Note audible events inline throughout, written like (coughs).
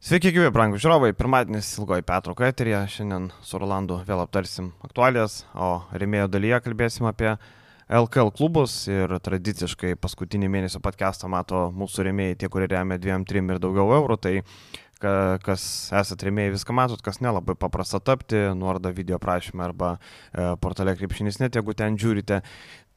Sveiki, gyvi, brangų žiūrovai. Pirmadienis ilgoji Petro eterija. Šiandien su Rolandu vėl aptarsim aktualijas, o remėjo dalyje kalbėsim apie LKL klubus ir tradiciškai paskutinį mėnesio podcastą mato mūsų remėjai, tie, kurie remia 2, 3 ir daugiau eurų. Tai kas esate rėmėjai, viską matot, kas nelabai paprasta tapti, nuoroda video prašymą arba e, portale krepšinis net, jeigu ten žiūrite,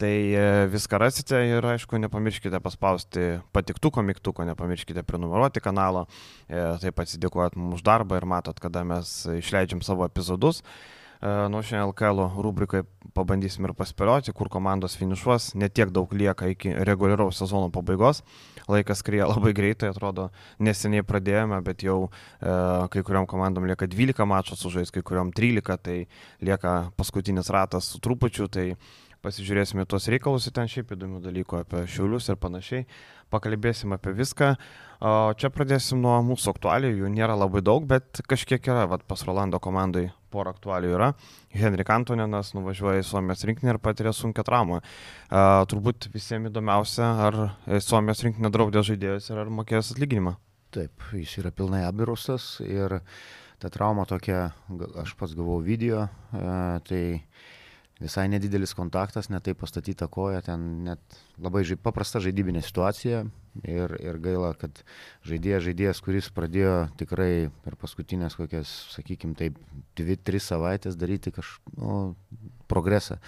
tai e, viską rasite ir aišku, nepamirškite paspausti patiktuko mygtuko, nepamirškite prenumeruoti kanalą, e, taip atsidėkojat mums už darbą ir matot, kada mes išleidžiam savo epizodus. E, nuo šiandien LKL rubrikai pabandysim ir paspėlioti, kur komandos finišuos. Netiek daug lieka iki reguliaraus sezono pabaigos. Laikas skrieja labai greitai, atrodo, neseniai pradėjome, bet jau e, kai kuriam komandom lieka 12 mačų sužais, kai kuriam 13, tai lieka paskutinis ratas su trupučiu. Tai pasižiūrėsime tuos reikalus, ten šiaip įdomių dalykų apie šiulius ir panašiai, pakalbėsim apie viską. O čia pradėsim nuo mūsų aktualijų, jų nėra labai daug, bet kažkiek yra, vad pas Rolando komandai pora aktualijų yra. Henrik Antoninas nuvažiuoja į Suomijos rinkinį ir patiria sunkę traumą. Uh, turbūt visiems įdomiausia, ar Suomijos rinkinė draudė žaidėjus ir ar mokės atlyginimą. Taip, jis yra pilnai apirustas ir ta trauma tokia, aš pats gavau video, uh, tai visai nedidelis kontaktas, netai pastatyta koja, ten net labai žai, paprasta žaidybinė situacija ir, ir gaila, kad žaidėjas, žaidėjas, kuris pradėjo tikrai per paskutinės kokias, sakykime, taip, dvi, tris savaitės daryti kažkokį nu, progresą.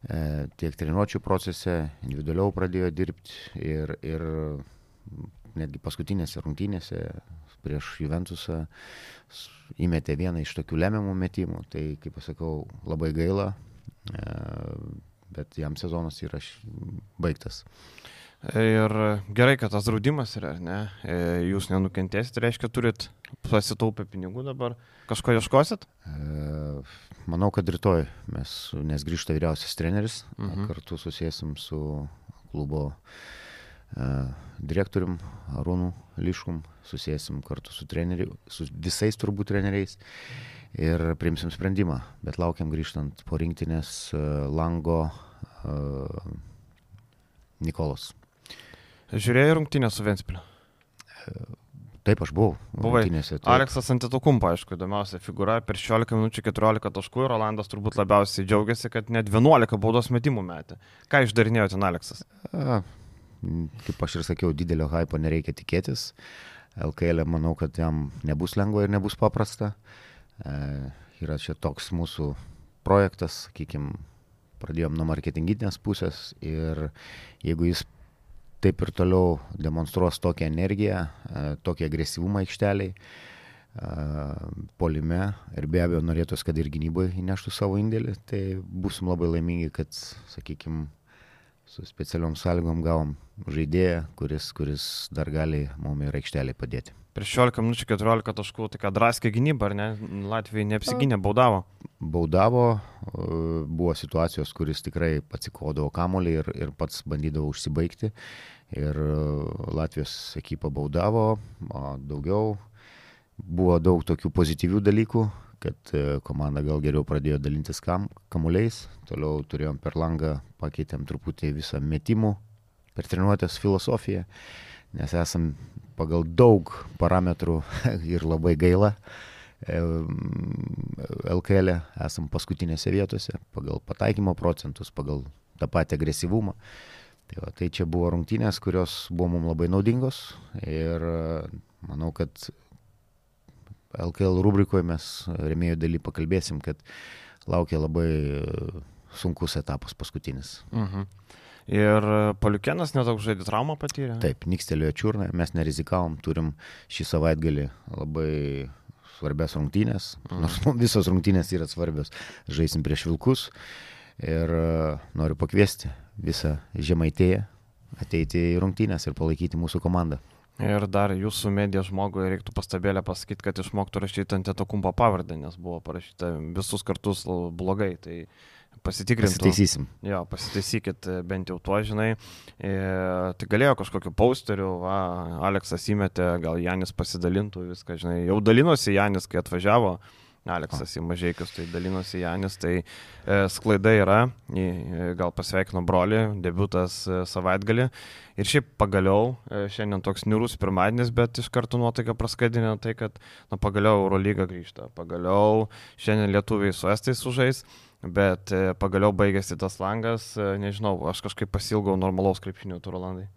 E, tiek treniruočio procese, individualiau pradėjo dirbti ir, ir netgi paskutinėse rungtynėse prieš Juventusą įmetė vieną iš tokių lemiamų metimų. Tai, kaip pasakau, labai gaila, bet jam sezonas yra baigtas. Ir gerai, kad tas draudimas yra, ne? E, jūs nenukentėsit, tai reiškia, turit pasitaupę pinigų dabar. Kažko ieškosit? E, manau, kad rytoj mes, nes grįžta vyriausias treneris, mhm. kartu susėsim su klubo direktorium Arūnu Liškum, susėsim kartu su treneriu, su visais turbūt treneriais ir priimsim sprendimą. Bet laukiam grįžtant po rinktinės e, lango uh, Nikolos. Žiūrėjai rungtynę su Ventspiliu? E, taip, aš buvau. Buvai. Aleksas Antetokumpa, aišku, įdomiausia figūra. Per 16 minučių 14 taškų ir Rolandas turbūt labiausiai džiaugiasi, kad net 11 baudos metimų metė. Ką išdarinėjo ten Aleksas? A, kaip aš ir sakiau, didelio hypo nereikia tikėtis. LKL manau, kad jam nebus lengva ir nebus paprasta. Uh, E, yra čia toks mūsų projektas, sakykime, pradėjom nuo marketinginės pusės ir jeigu jis taip ir toliau demonstruos tokią energiją, e, tokį agresyvumą aikšteliai, e, polime ir be abejo norėtųsi, kad ir gynybai įneštų savo indėlį, tai busim labai laimingi, kad, sakykime, su specialiom sąlygom gavom žaidėją, kuris, kuris dar gali mum ir aikšteliai padėti. Prieš 16 minučių 14 taškų, tai ką draskė gynyba, ar ne? Latvijai neapsigynė, baudavo. Baudavo, e, buvo situacijos, kuris tikrai atsikodavo kamolį ir, ir pats bandydavo užsibaigti. Ir e, Latvijos ekipa baudavo, daugiau buvo daug tokių pozityvių dalykų, kad e, komanda gal geriau pradėjo dalintis kam, kamuoliais, toliau turėjom per langą, pakeitėm truputį visą metimų per treniruotės filosofiją, nes esam pagal daug parametrų (laughs) ir labai gaila. LKL e esam paskutinėse vietose pagal pataikymo procentus, pagal tą patį agresyvumą. Tai, va, tai čia buvo rungtynės, kurios buvo mums labai naudingos ir e, manau, kad LKL rubrikoje mes remėjų daly pakalbėsim, kad laukia labai sunkus etapas paskutinis. Mhm. Ir Paliukienas nedaug žaidė traumą patyrė. Taip, nikstelėjo čiurną, mes nerizikavom, turim šį savaitgalį labai svarbias rungtynės, mm. nors nu, visos rungtynės yra svarbios, žaisim prieš Vilkus ir noriu pakviesti visą žemaitėją ateiti į rungtynės ir palaikyti mūsų komandą. Ir dar jūsų medijos žmogui reiktų pastabėlę pasakyti, kad išmoktų rašyti ant Tetokumpo pavardę, nes buvo parašyta visus kartus blogai. Tai pasitikrintų. Pasitaisysim. Jo, pasitaisykit e, bent jau tuo, žinai. E, tai galėjo kažkokiu posteriu, va, Aleksas įmetė, gal Janis pasidalintų viską, žinai. Jau dalinosi Janis, kai atvažiavo Aleksas į mažiekius, tai dalinosi Janis, tai e, sklaida yra, e, gal pasveikino brolį, debutas e, savaitgalį. Ir šiaip pagaliau, e, šiandien toks niurus pirmadienis, bet iš karto nuotaika praskadinė tai, kad na, pagaliau Eurolyga grįžta, pagaliau šiandien lietuviai su estais sužais. Bet e, pagaliau baigėsi tas langas, e, nežinau, aš kažkaip pasilgau normalaus krepšinio Turolandai.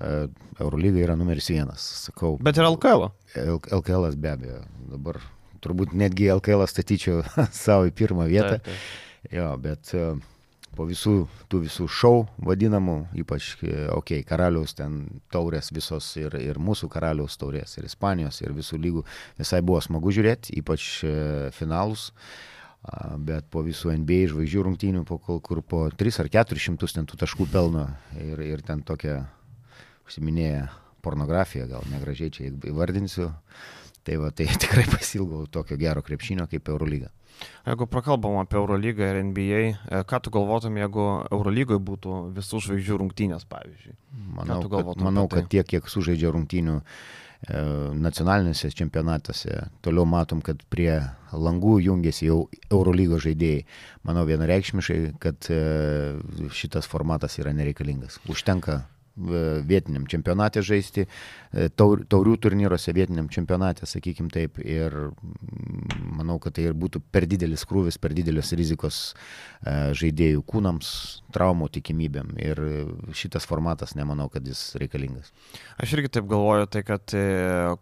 Eurolyga yra numeris vienas, sakau. Bet ir LKL. LKL be abejo. Dabar turbūt netgi LKL statyčiau (laughs) savo į pirmą vietą. Taip, taip. Jo, bet e, po visų tų visų šou vadinamų, ypač, okei, okay, karaliaus ten taurės visos ir, ir mūsų karaliaus taurės, ir Ispanijos, ir visų lygų, visai buvo smagu žiūrėti, ypač e, finalus. Bet po visų NBA žvaigždžių rungtynių, po, kur po 3 ar 400 ten tų taškų pelno ir, ir ten tokia užsiminėja pornografija, gal negražiai čia įvardinsiu, Tai va, tai (laughs) tikrai pasilgau tokio gero krepšinio kaip Eurolyga. Jeigu prakalbam apie Eurolygą ir NBA, e, ką tu galvotum, jeigu Eurolygoje būtų visų žvaigždžių rungtynės, pavyzdžiui? Manau, kad, manau tai? kad tiek, kiek sužaidžia rungtynių e, nacionaliniuose čempionatuose, toliau matom, kad prie langų jungiasi jau Eurolygos žaidėjai. Manau vienareikšmiškai, kad e, šitas formatas yra nereikalingas. Užtenka vietiniam čempionate žaisti, e, taur, taurių turnyruose vietiniam čempionate, sakykim taip. Ir mm, manau, kad tai ir būtų per didelis krūvis, per didelis rizikos e, žaidėjų kūnams, traumų tikimybėm. Ir šitas formatas nemanau, kad jis reikalingas. Aš irgi taip galvoju, tai kad e,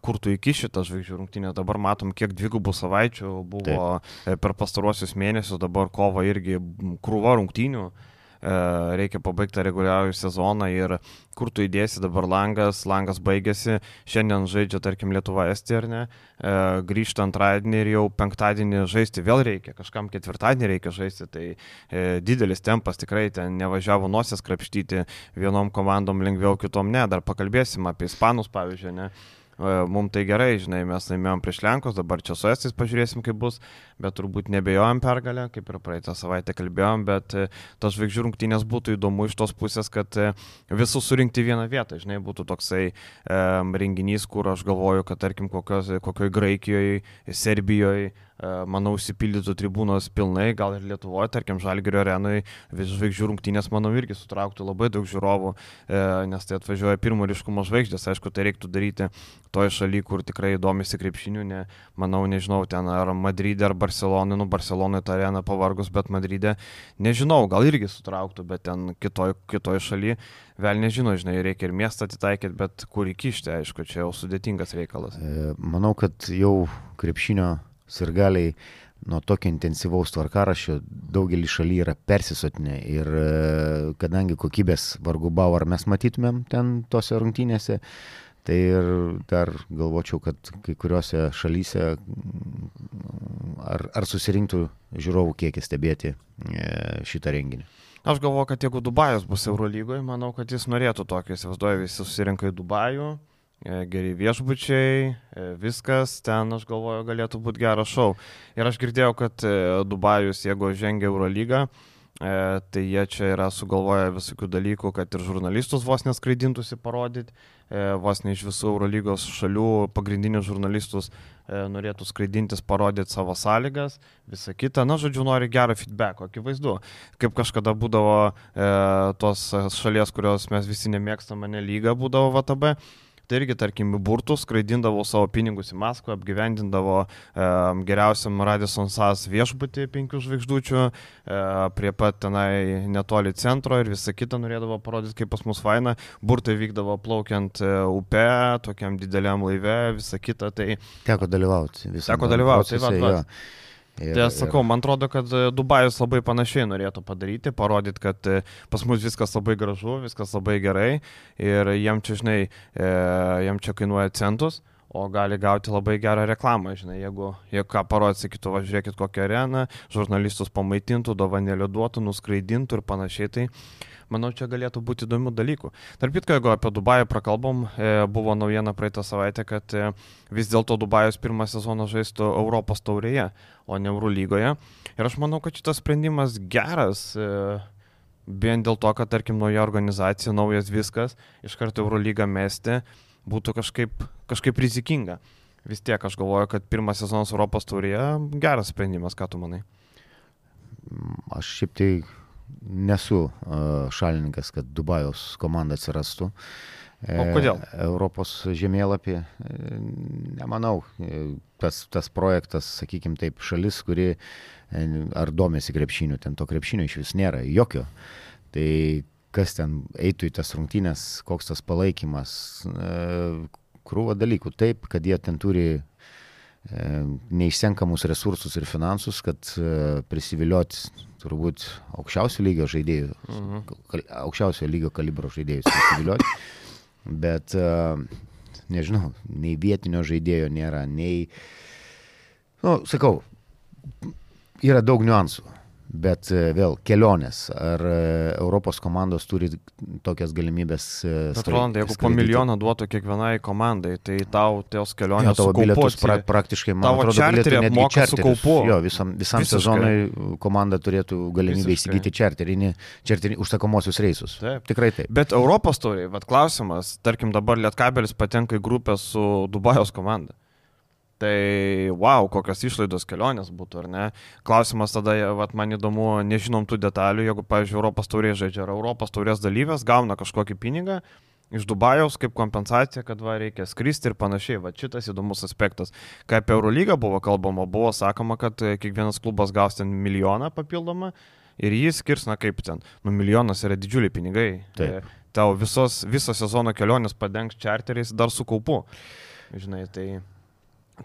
kur tu iki šitą žvaigždžių rungtynę, dabar matom, kiek dvigubų savaičių buvo taip. per pastaruosius mėnesius, dabar kovo irgi krūva rungtynių. E, reikia pabaigti reguliarų sezoną ir kur tu įdėsi dabar langas, langas baigėsi, šiandien žaidžia, tarkim, Lietuva Estija ar ne, e, grįžta antradienį ir jau penktadienį žaisti vėl reikia, kažkam ketvirtadienį reikia žaisti, tai e, didelis tempas tikrai ten nevažiavo nosies krapštyti, vienom komandom lengviau, kitom ne, dar pakalbėsim apie Ispanus pavyzdžiui, ne. Mums tai gerai, žinai, mes laimėjom prieš Lenkus, dabar čia su Estais pažiūrėsim, kaip bus, bet turbūt nebejojom pergalę, kaip ir praeitą savaitę kalbėjom, bet e, tos žvaigždžių rungtynės būtų įdomu iš tos pusės, kad e, visus surinkti vieną vietą, žinai, būtų toksai um, renginys, kur aš galvoju, kad tarkim kokios, kokioj Graikijoje, Serbijoje, manau, užsipildytų tribūnos pilnai, gal ir Lietuvoje, tarkim, Žalgirio arenoje, vis žvaigždžių rungtynės, manau, irgi sutrauktų labai daug žiūrovų, e, nes tai atvažiuoja pirmo ryškumo žvaigždės, aišku, tai reiktų daryti toje šalyje, kur tikrai domisi krepšiniu, ne, manau, nežinau, ten ar Madride, ar Barcelonai, nu, Barcelonai tą areną pavargus, bet Madride, nežinau, gal irgi sutrauktų, bet ten kitoj, kitoj šalyje, vėl nežinau, žinai, reikia ir miestą atitaikyti, bet kur įkišti, aišku, čia jau sudėtingas reikalas. E, manau, kad jau krepšinio sirgaliai nuo tokio intensyvaus tvarkaraščio daugelį šaly yra persisotinę ir e, kadangi kokybės vargu bau ar mes matytumėm ten tose rungtynėse, tai ir dar galvočiau, kad kai kuriuose šalyse ar, ar susirinktų žiūrovų kiekis stebėti e, šitą renginį. Aš galvoju, kad jeigu Dubajus bus Eurolygoje, manau, kad jis norėtų tokį, įsivaizduoju, visi susirinka į Dubajų, E, geri viešbučiai, e, viskas, ten aš galvoju galėtų būti geras šou. Ir aš girdėjau, kad Dubajus, jeigu žengia Eurolygą, tai jie čia yra sugalvoję visokių dalykų, kad ir žurnalistus vos neskraidintųsi parodyti, vos ne iš visų Eurolygos šalių pagrindinius žurnalistus norėtų skraidintis, parodyti savo sąlygas, visą kitą. Na, žodžiu, nori gerą feedback, akivaizdu. Kaip kažkada būdavo e, tos šalies, kurios mes visi nemėgstame, ne lyga būdavo VTB tai irgi, tarkim, burtus, skraidindavo savo pinigus į Maskvą, apgyvendindavo e, geriausiam Radisson SAS viešbutį penkių žvaigždučių, e, prie pat tenai netoli centro ir visą kitą norėdavo parodyti, kaip pas mus faina. Burtai vykdavo plaukiant e, upe, tokiam dideliam laive, visą kitą. Tai... Teko dalyvauti. Teko dalyvauti, tai va. va. Ir, tai aš sakau, man atrodo, kad e, Dubajus labai panašiai norėtų padaryti, parodyti, kad e, pas mus viskas labai gražu, viskas labai gerai ir jiem čia, žinai, e, jiem čia kainuoja centus, o gali gauti labai gerą reklamą, žinai, jeigu, jeigu ką parodys, sakytų, važiuokit kokią areną, žurnalistus pamaitintų, dovanėlį duotų, nuskraidintų ir panašiai. Tai manau, čia galėtų būti įdomių dalykų. Tarp kitko, jeigu apie Dubajų prakalbom, e, buvo naujiena praeitą savaitę, kad e, vis dėlto Dubajus pirmą sezoną žaistų Europos taurėje, o ne Eurolygoje. Ir aš manau, kad šitas sprendimas geras. E, Vien dėl to, kad, tarkim, nauja organizacija, naujas viskas, iš karto Eurolygą mesti, būtų kažkaip, kažkaip rizikinga. vis tiek aš galvoju, kad pirmas sezonas Europos taurėje geras sprendimas, ką tu manai? Aš šiaip tai nesu šalininkas, kad Dubajaus komanda atsirastų. O kodėl? E, Europos žemėlapį, e, nemanau, e, tas, tas projektas, sakykime taip, šalis, kuri ar domėsi krepšiniu, ten to krepšinio iš vis nėra, jokio. Tai kas ten eitų į tas rungtynės, koks tas palaikymas, e, krūva dalykų. Taip, kad jie ten turi e, neišsenkamus resursus ir finansus, kad e, prisivilioti turbūt aukščiausio lygio žaidėjų, Mhm. aukščiausio lygio kalibro žaidėjus prisivilioti. Bet, nežinau, nei vietinio žaidėjo nėra, nei, nu, sakau, yra daug niuansų. Bet e, vėl kelionės. Ar e, Europos komandos turi tokias galimybės? e, Bet Rolandai, jeigu po milijoną duotų kiekvienai komandai, tai tau tos Jo, kelionės tavo bilietus pra, praktiškai, man tavo atrodo, galėtų netgi kaupu. Jo, visam, visam Visiškai. sezonui komanda turėtų galimybę Visiškai. įsigyti čarterinį, čarterinį užsakomosius reisus. Taip. Tikrai taip. Bet Europos tauriai, vad klausimas, tarkim dabar Lietkabelis patenka į grupę su Dubajos komanda. Tai wow, kokios išlaidos kelionės būtų, ar ne? Klausimas tada, vat, man įdomu, nežinom tų detalių, jeigu, pavyzdžiui, Europos taurė žaidžia, ar Europos taurės dalyvės gauna kažkokį pinigą iš Dubajaus kaip kompensacija, kad va, reikia skristi ir panašiai. Va šitas įdomus aspektas. Kai apie Eurolygą buvo kalbama, buvo sakoma, kad e, kiekvienas klubas gaus ten milijoną papildomą ir jį skirs, na kaip ten, nu milijonas yra didžiuliai pinigai. Taip. E, Tau visos, viso sezono kelionės padengs čarteriais dar su kaupu. Žinai, tai...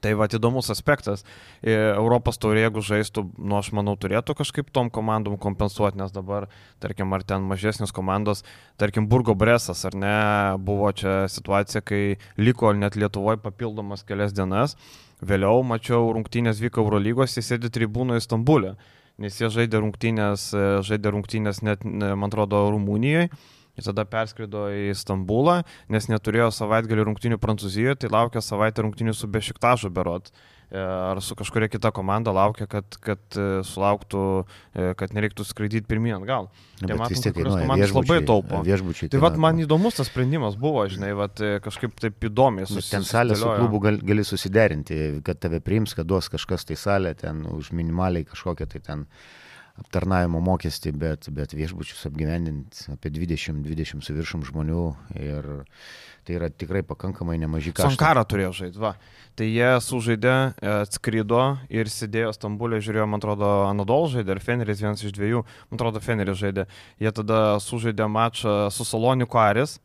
Tai va, įdomus aspektas. E, Europos taurė, jeigu žaistų, nu, aš manau, turėtų kažkaip tom komandom kompensuoti, nes dabar, tarkim, ar ten mažesnės komandos, tarkim, Burgo Bresas, ar ne, buvo čia situacija, kai liko net Lietuvoje papildomas kelias dienas. Vėliau mačiau rungtynės vyko Eurolygos, jis sėdi tribūnoje Stambulė, nes jie žaidė rungtynės, e, žaidė rungtynės net, ne, man atrodo, Rumunijoje. Jis tada perskrido į Stambulą, nes neturėjo savaitgalį rungtynių Prancūzijoje, tai laukia savaitę rungtynių su Bešiktažu berot. E, Ar su kažkuria kita komanda laukia, kad, kad e, sulauktų, e, kad nereiktų skraidyti pirmyn atgal. Tai matom, vis tiek komandos labai taupo. Viešbučiai Tai vad man įdomus tas sprendimas buvo, žinai, vat, kažkaip taip įdomiai Bet susi- Ten salė su klubu gal, gali susiderinti, kad tave priims, kad duos kažkas tai salę, ten už minimaliai kažkokią tai ten aptarnavimo mokestį, bet, bet viešbučius apgyvendinti apie 20-20 su viršum žmonių ir tai yra tikrai pakankamai nemažai kaštų. Sankarą turėjo žaisti, va. Tai jie sužaidė, e, atskrido ir sėdėjo Stambulė, žiūrėjo, man atrodo, Anadol žaidė, ar Feneris vienas iš dviejų, man atrodo, Feneris žaidė. Jie tada sužaidė mačą su Saloniku Aris,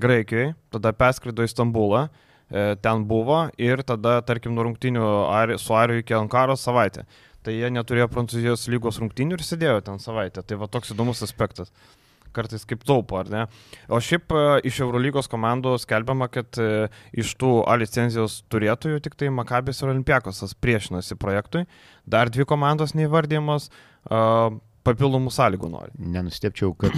Graikijoje, tada perskrido į Stambulą, e, ten buvo ir tada, tarkim, nuo rungtinių su Ariu iki Ankaros savaitę. Tai jie neturėjo Prancūzijos lygos rungtinių ir sėdėjo ten savaitę. Tai va toks įdomus aspektas. Kartais kaip taupo, ar ne? O šiaip e, iš Eurolygos komandų skelbiama, kad e, iš tų A licenzijos turėtojų tik tai Makabės ir Olimpiakosas priešinasi projektui. Dar dvi komandos neįvardymos papildomų sąlygų nori. Nenustepčiau, kad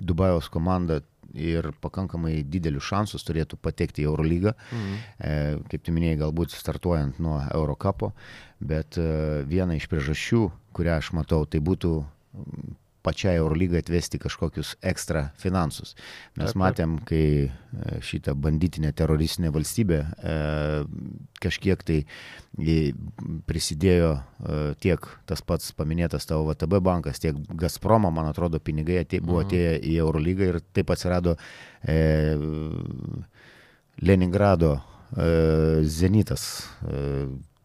Dubajaus komanda ir pakankamai didelius šansus turėtų patekti į Eurolygą. Mhm. E, kaip tu minėjai, galbūt startuojant nuo Eurocapo, bet e, viena iš priežasčių, kurią aš matau, tai būtų pačiai Eurolygai atvesti kažkokius ekstra finansus. Mes matėm, kai e, šitą banditinę teroristinę valstybę e, kažkiek tai į- prisidėjo e, tiek tas pats paminėtas tavo VTB bankas, tiek Gazpromo, man atrodo, pinigai atė, buvo Mhm. atėję į Eurolygą ir taip atsirado e, Leningrado e, Zenitas.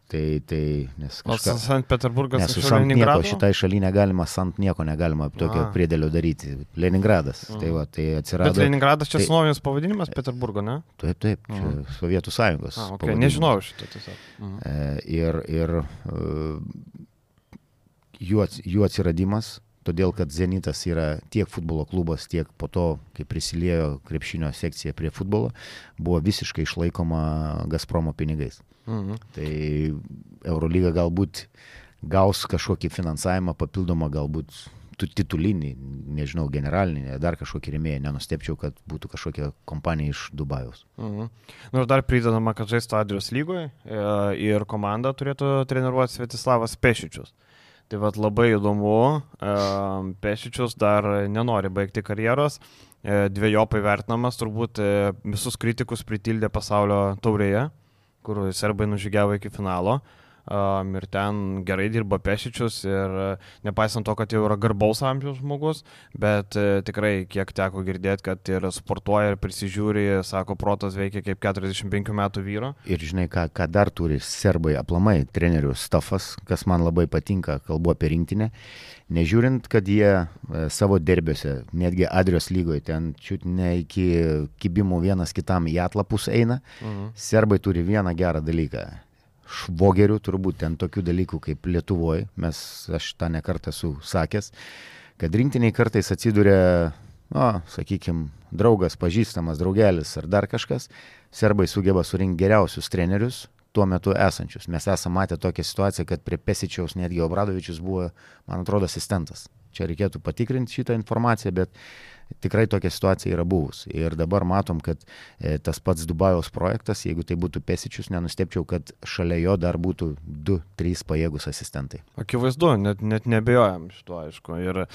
Tai, tai, nes O kažką... Sankt Peterburgas Nes su Sant nieko šitai šaliai negalima, Sant nieko negalima tokio A. priedėlio daryti. Leningradas. Mhm. Tai va, tai Bet atsirado. Leningradas čia tai- sunovinis pavadinimas Peterburgo, ne? Taip, taip, čia Mhm. Sovietų sąjungos. A, okay. Nežinojau šito tiesiog. Mhm. E, Ir, ir e, jų, jų atsiradimas, todėl kad Zenitas yra tiek futbolo klubas, tiek po to, kai prisiliejo krepšinio sekcija prie futbolo, buvo visiškai išlaikoma Gazpromo pinigais. Mhm. Tai Eurolyga galbūt gaus kažkokį finansavimą papildomą, galbūt tu- titulinį, nežinau, generalinį, dar kažkokį rėmėją, nenustepčiau, kad būtų kažkokia kompanija iš Dubajaus. Mhm. Nu ir dar pridedama, kad žaistų Adrijos lygoje ir komanda turėtų treniruoti Svetislavas Pešičius. Tai vad labai įdomu, e, Pešičius dar nenori baigti karjeros, e, dviejopai vertinamas, turbūt e, visus kritikus pritildė pasaulio taurėje. kur serbai nužygiavo iki finalo. Um, ir ten gerai dirba Pešičius ir nepaisant to, kad jau yra garbaus amžiaus žmogus, bet uh, tikrai kiek teko girdėti, kad ir sportuoja ir prisižiūri, sako, protas veikia kaip 45 metų vyro. Ir žinai, ką, ką dar turi serbai aplamai, trenerių stafas, kas man labai patinka, kalbu apie rinktinę. Nežiūrint, kad jie e, savo derbiuose, netgi Adrios lygoje, ten čiut ne iki kibimų vienas kitam į atlapus eina, mhm. serbai turi vieną gerą dalyką švogerių, turbūt ten tokių dalykų kaip Lietuvoje, mes, aš tą nekartą esu sakęs, kad rinktiniai kartais atsiduria, o, sakykime, draugas, pažįstamas, draugelis ar dar kažkas, serbai sugeba surinkti geriausius trenerius tuo metu esančius. Mes esame matę tokią situaciją, kad prie Pesičiaus netgi Obradovičius buvo, man atrodo, asistentas. Čia reikėtų patikrinti šitą informaciją, bet tikrai tokia situacija yra buvus. Ir dabar matom, kad e, tas pats Dubajaus projektas, jeigu tai būtų Pesičius, nenustepčiau, kad šalia jo dar būtų 2-3 pajėgus asistentai. Akivaizdu, net, net nebejojam šito, aišku. Ir e,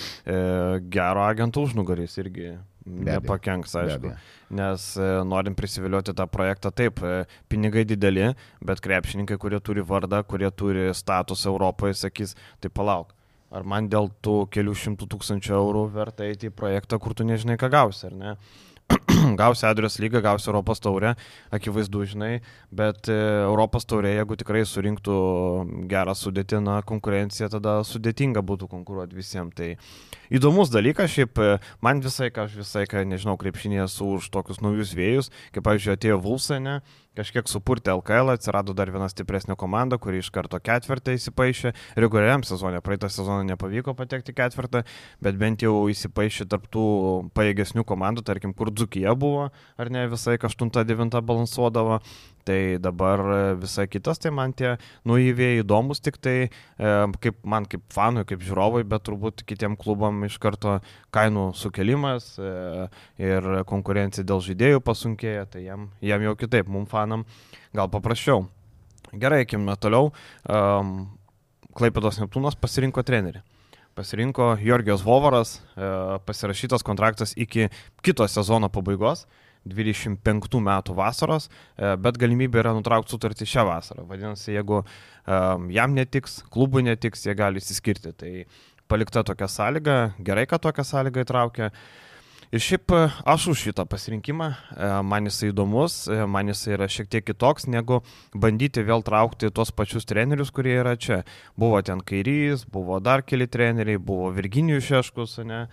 gero agentų užnugarys irgi nepakenks, aišku. Nes e, norim prisivilioti tą projektą, taip, e, pinigai dideli, bet krepšininkai, kurie turi vardą, kurie turi statusą Europoje, sakys, tai palauk Ar man dėl tų kelių šimtų tūkstančių eurų verta eiti į projektą, kur tu nežinai, ką gausi, ar ne? (clears throat) gausi Adrios lygą, gausi Europos taurę, akivaizdu, žinai, bet e, Europos taurė, jeigu tikrai surinktų gerą sudėtį, na, konkurencija, tada sudėtinga būtų konkuruoti visiems. Tai įdomus dalykas, šiaip e, man visai, ką aš visai, ką nežinau, krepšinėje esu už tokius naujus vėjus, kaip, pavyzdžiui, atėjo Vulsane, kažkiek supurtė LKL, atsirado dar viena stipresnė komanda, kuri iš karto ketvirtą įsipaišė. Reguliariam sezonė, praeitą sezoną nepavyko patekti ketvirtą, bet bent jau įsipaišė tarptų pajėgesnių komandų, tarkim, kur Dzukija buvo, ar ne visai 8-9 balansuodavo. Tai dabar visai kitas, tai man tie nuįvėjai įdomus, tik tai e, kaip man kaip fanui, kaip žiūrovui, bet turbūt kitiem klubam iš karto kainų sukelimas e, ir konkurencija dėl žaidėjų pasunkėja, tai jam, jam jau kitaip, mums fanam gal paprasčiau. Gerai, eikime toliau. Klaipėdos Neptūnas pasirinko trenerį pasirinko Jorgijos Vovaras, e, pasirašytas kontraktas iki kito sezono pabaigos. 25 metų vasaros, e, bet galimybė yra nutraukti sutartį šią vasarą. Vadinasi, jeigu um, jam netiks, klubui netiks, jie gali įsiskirti. Tai palikta tokia sąlyga, gerai, kad tokią sąlygą įtraukė. Ir šiaip e, aš už šitą pasirinkimą, man jisai įdomus, man jisai yra šiek tiek kitoks, negu bandyti vėl traukti tuos pačius trenerius, kurie yra čia. Buvo ten Kairys, buvo dar keli treneriai, buvo Virginijus Šeškus, ne,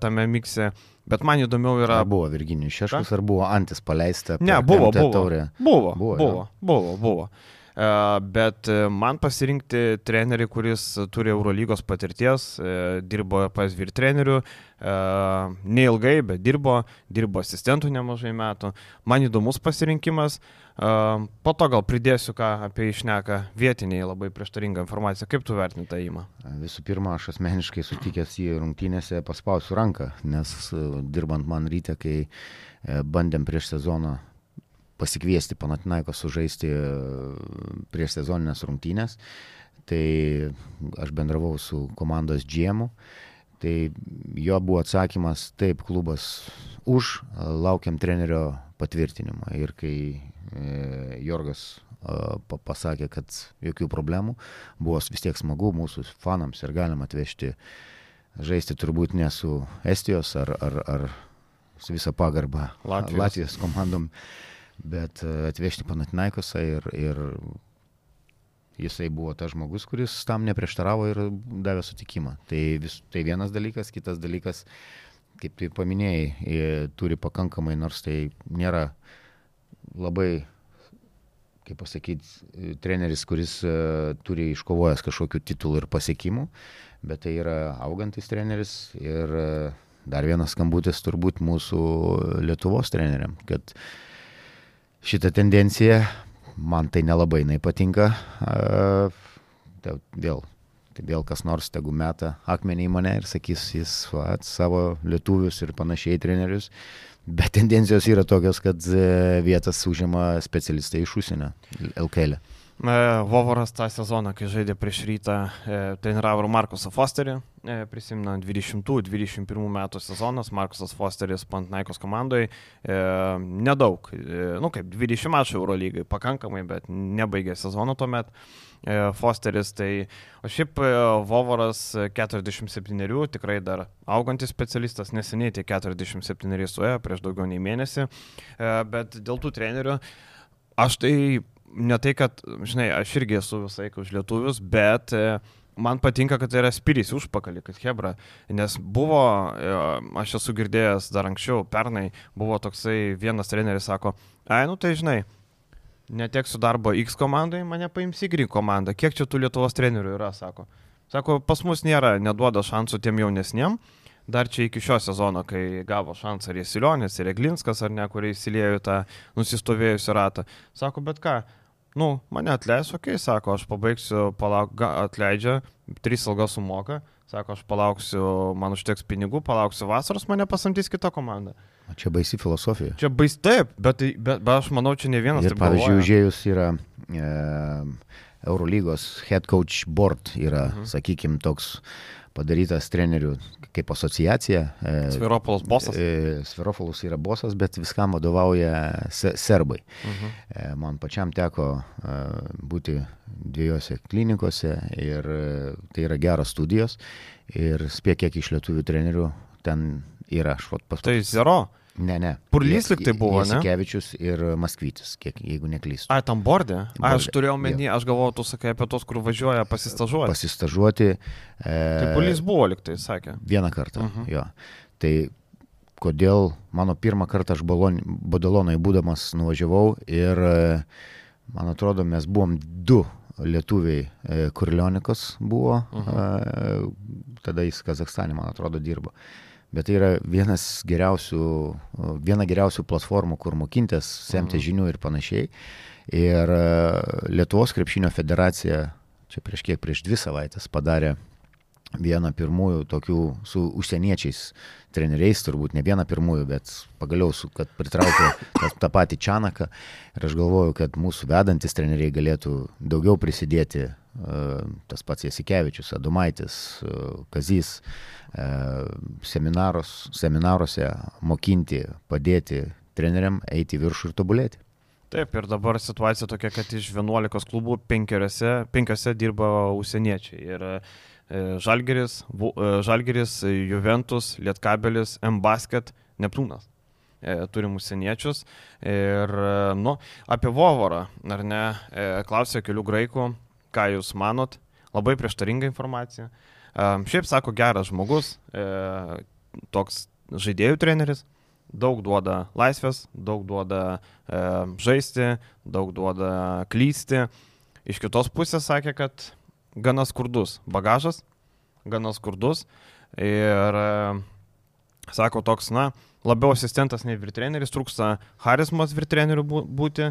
tame mikse. Bet man įdomiau yra. Ar buvo Virginijus Šeškus, ar buvo Antis paleista? Ne, buvo, buvo. Taurė? Buvo, buvo, buvo, buvo, buvo. Uh, bet e, man pasirinkti trenerį, kuris turi Eurolygos patirties, uh, dirbo pas vyr trenerių, neilgai, bet dirbo, dirbo asistentų nemažai metų. Man įdomus pasirinkimas. Po to gal pridėsiu, ką apie išneka vietiniai labai prieštaringą informaciją. Kaip tu vertini tą įmą? Visų pirma, aš asmeniškai sutikęs į rungtynėse paspausiu ranką, nes dirbant man ryte, kai bandėm prieš sezoną pasikviesti Panatinaiko sužaisti prieš sezoninės rungtynės, tai aš bendravau su komandos džiemu. Tai jo buvo atsakymas, taip, klubas už, laukiam trenerio patvirtinimą. Ir kai E, Jorgas pasakė, kad jokių problemų, buvo vis tiek smagu mūsų fanams ir galim atvežti žaisti turbūt ne su Estijos ar, ar, ar su visa pagarba Latvijos, Latvijos komandom, bet e, atvežti Panatinaikosą ir, ir jisai buvo tas žmogus, kuris tam neprieštaravo ir davė sutikimą. Tai, vis, tai vienas dalykas, kitas dalykas, kaip tu paminėjai, turi pakankamai, nors tai nėra labai, kaip pasakyti, treneris, kuris uh, turi iškovojęs kažkokių titulų ir pasiekimų, bet tai yra augantis treneris ir uh, dar vienas skambutis turbūt mūsų Lietuvos treneriam, kad šita tendencija man tai nelabai nepatinka. Uh, vėl Tai vėl kas nors tegu meta akmenį į mane ir sakys, jis va, savo lietuvius ir panašiai trenerius. Bet tendencijos yra tokios, kad e, vietas užima specialistai iš užsienio LKL. E. Vovoras tą sezoną, kai žaidė prieš rytą, treniravo ir Markusą Fosterį, prisimena 20-21 metų sezonas, Markusas Fosteris Pantnaikos komandoje, nedaug, nu kaip 20 mačų Eurolygai, pakankamai, bet nebaigė sezono tuomet. Fosteris, tai o šiaip Vovoras 47, tikrai dar augantis specialistas, neseniai tie 47 suėjo prieš daugiau nei mėnesį, bet dėl tų trenerių aš tai ne tai, kad, žinai, aš irgi esu visai už lietuvius, bet e, man patinka, kad tai yra spirys užpakalį, kad Hebra, nes buvo, e, aš esu girdėjęs dar anksčiau, pernai buvo toksai vienas treneris, sako, ai, nu tai žinai, neteksiu darbo X komandai, mane paims Y komandą, kiek čia tų Lietuvos trenerių yra, sako. Sako, pas mus nėra, neduoda šansų tiem jaunesniem, dar čia iki šio sezono, kai gavo šansą ir Jesilionis, ir Eglinskas, ar ne, kurie įsilėjo tą nusistovėjusią ratą. Sako, bet ką, nu, mane atleis, okei, okay, sako, aš pabaigsiu, palauk, atleidžia, trys algas sumoka, sako, aš palauksiu, man užteks pinigų, palauksiu vasaros, mane pasamdys kita komanda. O čia baisi filosofija. Čia bais taip, bet, bet, bet aš manau, čia ne vienas. Ir pavyzdžiui, užėjus yra e, Eurolygos head coach board, yra, mhm. sakykime, toks padarytas trenerių kaip asociacija. E, Sviropolas bosas. E, Sviropolas yra bosas, bet viskam vadovauja serbai. Uh mhm. -huh. Man pačiam teko būti dviejose klinikose ir tai yra geros studijos ir spėk, kiek iš lietuvių trenerių ten yra. Aš, pas, tai zero. Ne, ne. Purlys lik tai buvo, ne? Kevičius ir Maskvytis, kiek, jeigu neklystu. A, tam bordė? A, aš turėjau menį, aš galvoju, tu sakai apie tos, kur važiuoja pasistažuoti. Pasistažuoti. E, tai Purlys buvo lik tai, sakė. Vieną kartą, uh mhm. -huh. jo. Tai kodėl mano pirmą kartą aš Badalonai būdamas nuvažiavau ir man atrodo mes buvom du lietuviai, e, Kurlionikos buvo, uh mhm. -huh. e, tada jis Kazakstane, man atrodo, dirbo bet tai yra vienas geriausių, viena geriausių platformų, kur mokintis, semti mhm. žinių ir panašiai. Ir e, Lietuvos krepšinio federacija čia prieš kiek, prieš dvi savaitės padarė vieną pirmųjų tokių su užsieniečiais treneriais, turbūt ne vieną pirmųjų, bet pagaliau, su, kad pritraukė tą, tą patį Čanaką. Ir aš galvoju, kad mūsų vedantis treneriai galėtų daugiau prisidėti, tas pats Jasikevičius, Adumaitis, Kazys, seminarus, seminaruose mokinti, padėti treneriam eiti viršų ir tobulėti. Taip, ir dabar situacija tokia, kad iš 11 klubų penkiose dirba užsieniečiai. Ir e, Žalgeris, e, Žalgeris, Juventus, Lietkabelis, M-Basket, Neptūnas. E, turim užsieniečius. Ir, nu, apie Vovorą, ar ne, klausė kelių graikų, ką jūs manot. Labai prieštaringa informacija. Šiaip sako, geras žmogus, e, toks žaidėjų treneris, daug duoda laisvės, daug duoda e, žaisti, daug duoda klysti. Iš kitos pusės sakė, kad gana skurdus bagažas, gana skurdus ir e, sako toks, na, labiau asistentas nei virtreneris, trūksta charizmas virtrenerių būti,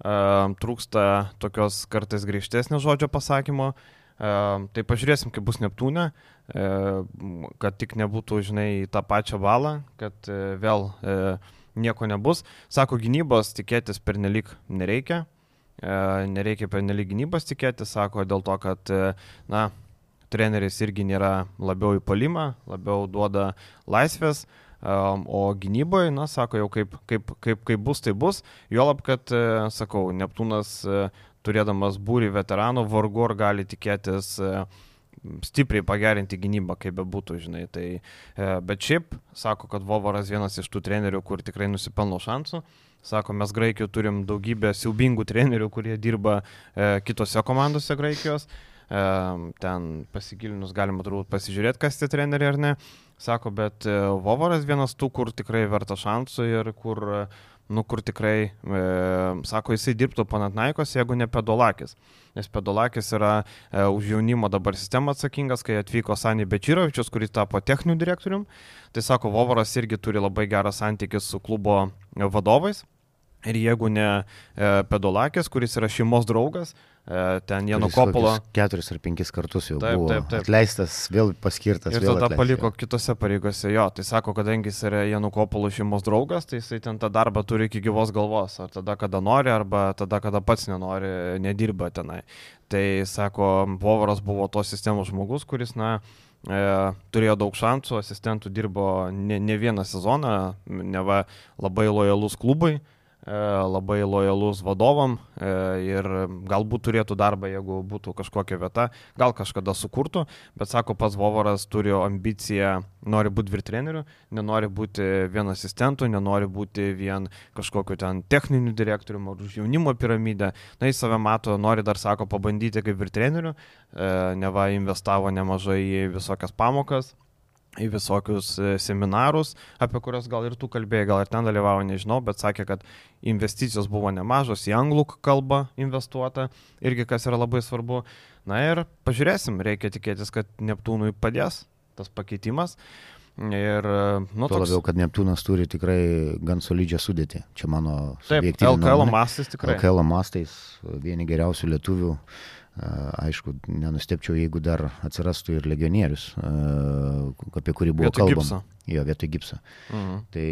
trūksta tokios kartais griežtesnio žodžio pasakymo, Tai pažiūrėsim, kaip bus Neptūne, kad tik nebūtų, žinai, tą pačią balą, kad e, vėl e, nieko nebus. Sako, gynybos tikėtis pernelik nereikia, nereikia pernelik gynybos tikėtis, sako, dėl to, kad, e, na, treneris irgi nėra labiau į palimą, labiau duoda laisvės, o gynyboje, na, sako, jau kaip, kaip, kaip, kaip bus, tai bus. Juolab, kad, sakau, Neptūnas turėdamas būrį veteranų, vargu ar gali tikėtis e, stipriai pagerinti gynybą, kaip be būtų, žinai. Tai, e, bet šiaip, sako, kad Vovaras vienas iš tų trenerių, kur tikrai nusipelno šansų. Sako, mes Graikijoje turim daugybę siaubingų trenerių, kurie dirba e, kitose komandose Graikijos. E, ten pasigilinus galima turbūt pasižiūrėti, kas tie treneriai ar ne. Sako, bet e, Vovaras vienas tų, kur tikrai verta šansų ir kur e, nu kur tikrai, e, sako, jisai dirbtų Panatnaikos, jeigu ne Pedolakis. Nes Pedolakis yra e, už jaunimo dabar sistemą atsakingas, kai atvyko Sanį Bečirovičius, kuris tapo techniniu direktorium. Tai sako, Vovaras irgi turi labai gerą santykį su klubo vadovais. Ir jeigu ne e, Pedolakis, kuris yra šeimos draugas, ten Janu Kuris Kopolo. Keturis ar penkis kartus jau Taip, buvo taip, taip. atleistas, vėl paskirtas. Ir vėl tada atleistas. paliko kitose pareigose jo. Tai sako, kadangi jis yra Janu Kopolo šeimos draugas, tai jisai ten tą darbą turi iki gyvos galvos. Ar tada, kada nori, arba tada, kada pats nenori, nedirba tenai. Tai sako, Vovaras buvo tos sistemos žmogus, kuris, na, e, turėjo daug šansų, asistentų dirbo ne, ne vieną sezoną, neva labai lojalus klubui, e, labai lojalus vadovam e, ir galbūt turėtų darbą, jeigu būtų kažkokia vieta, gal kažkada sukurtų, bet sako, pats Vovaras turi ambiciją, nori būti vyr treneriu, nenori būti vien asistentų, nenori būti vien kažkokiu ten techniniu direktoriumi ar už jaunimo piramidę. Na, jis save mato, nori dar, sako, pabandyti kaip vyr treneriu, e, neva investavo nemažai į visokias pamokas į visokius e, seminarus, apie kuriuos gal ir tu kalbėjai, gal ir ten dalyvavo, nežinau, bet sakė, kad investicijos buvo nemažos, į anglų kalbą investuota, irgi kas yra labai svarbu. Na ir pažiūrėsim, reikia tikėtis, kad Neptūnui padės tas pakeitimas. Ir, nu, Tuo toks, labiau, kad Neptūnas turi tikrai gan solidžią sudėtį. Čia mano taip, LKL nuomonė. mastais tikrai. LKL mastais vieni geriausių lietuvių. A, Aišku, nenustepčiau, jeigu dar atsirastų ir legionierius, apie kurį buvo Vietoj kalbama. Gipso. Jo, vietoj gipso. Mhm. Tai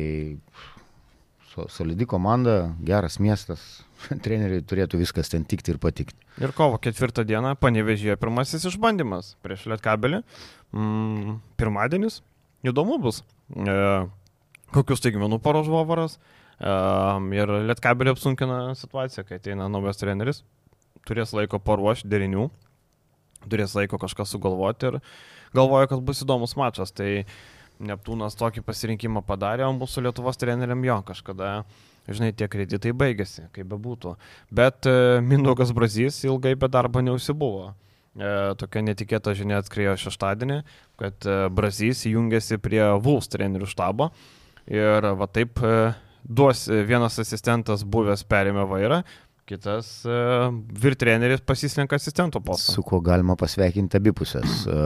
so- solidi komanda, geras miestas, (laughs) treneriai turėtų viskas ten tikti ir patikti. Ir kovo ketvirtą dieną panevežėjo pirmasis išbandymas prieš Lietkabelį. Mm, pirmadienis. Įdomu bus. E, kokius taigmenų paruoš Vovaras. E, ir Lietkabelį apsunkina situaciją, kai ateina naujas treneris. Turės laiko paruošti derinių. Turės laiko kažką sugalvoti ir galvoju, kad bus įdomus mačas. Tai Neptūnas tokį pasirinkimą padarė, o mūsų Lietuvos treneriam jo kažkada žinai, tie kreditai baigėsi, kaip bebūtų. Bet e, Mindaugas Brazys ilgai be darbo neusibuvo. E, tokia netikėta žinia atskrėjo šeštadienį, kad e, Brazys jungiasi prie Vuls trenerių štabo ir va taip e, duos vienas asistentas buvęs perėmė vairą, kitas e, vyr treneris pasislenka asistento postą. Su kuo galima pasveikinti abipusės. E,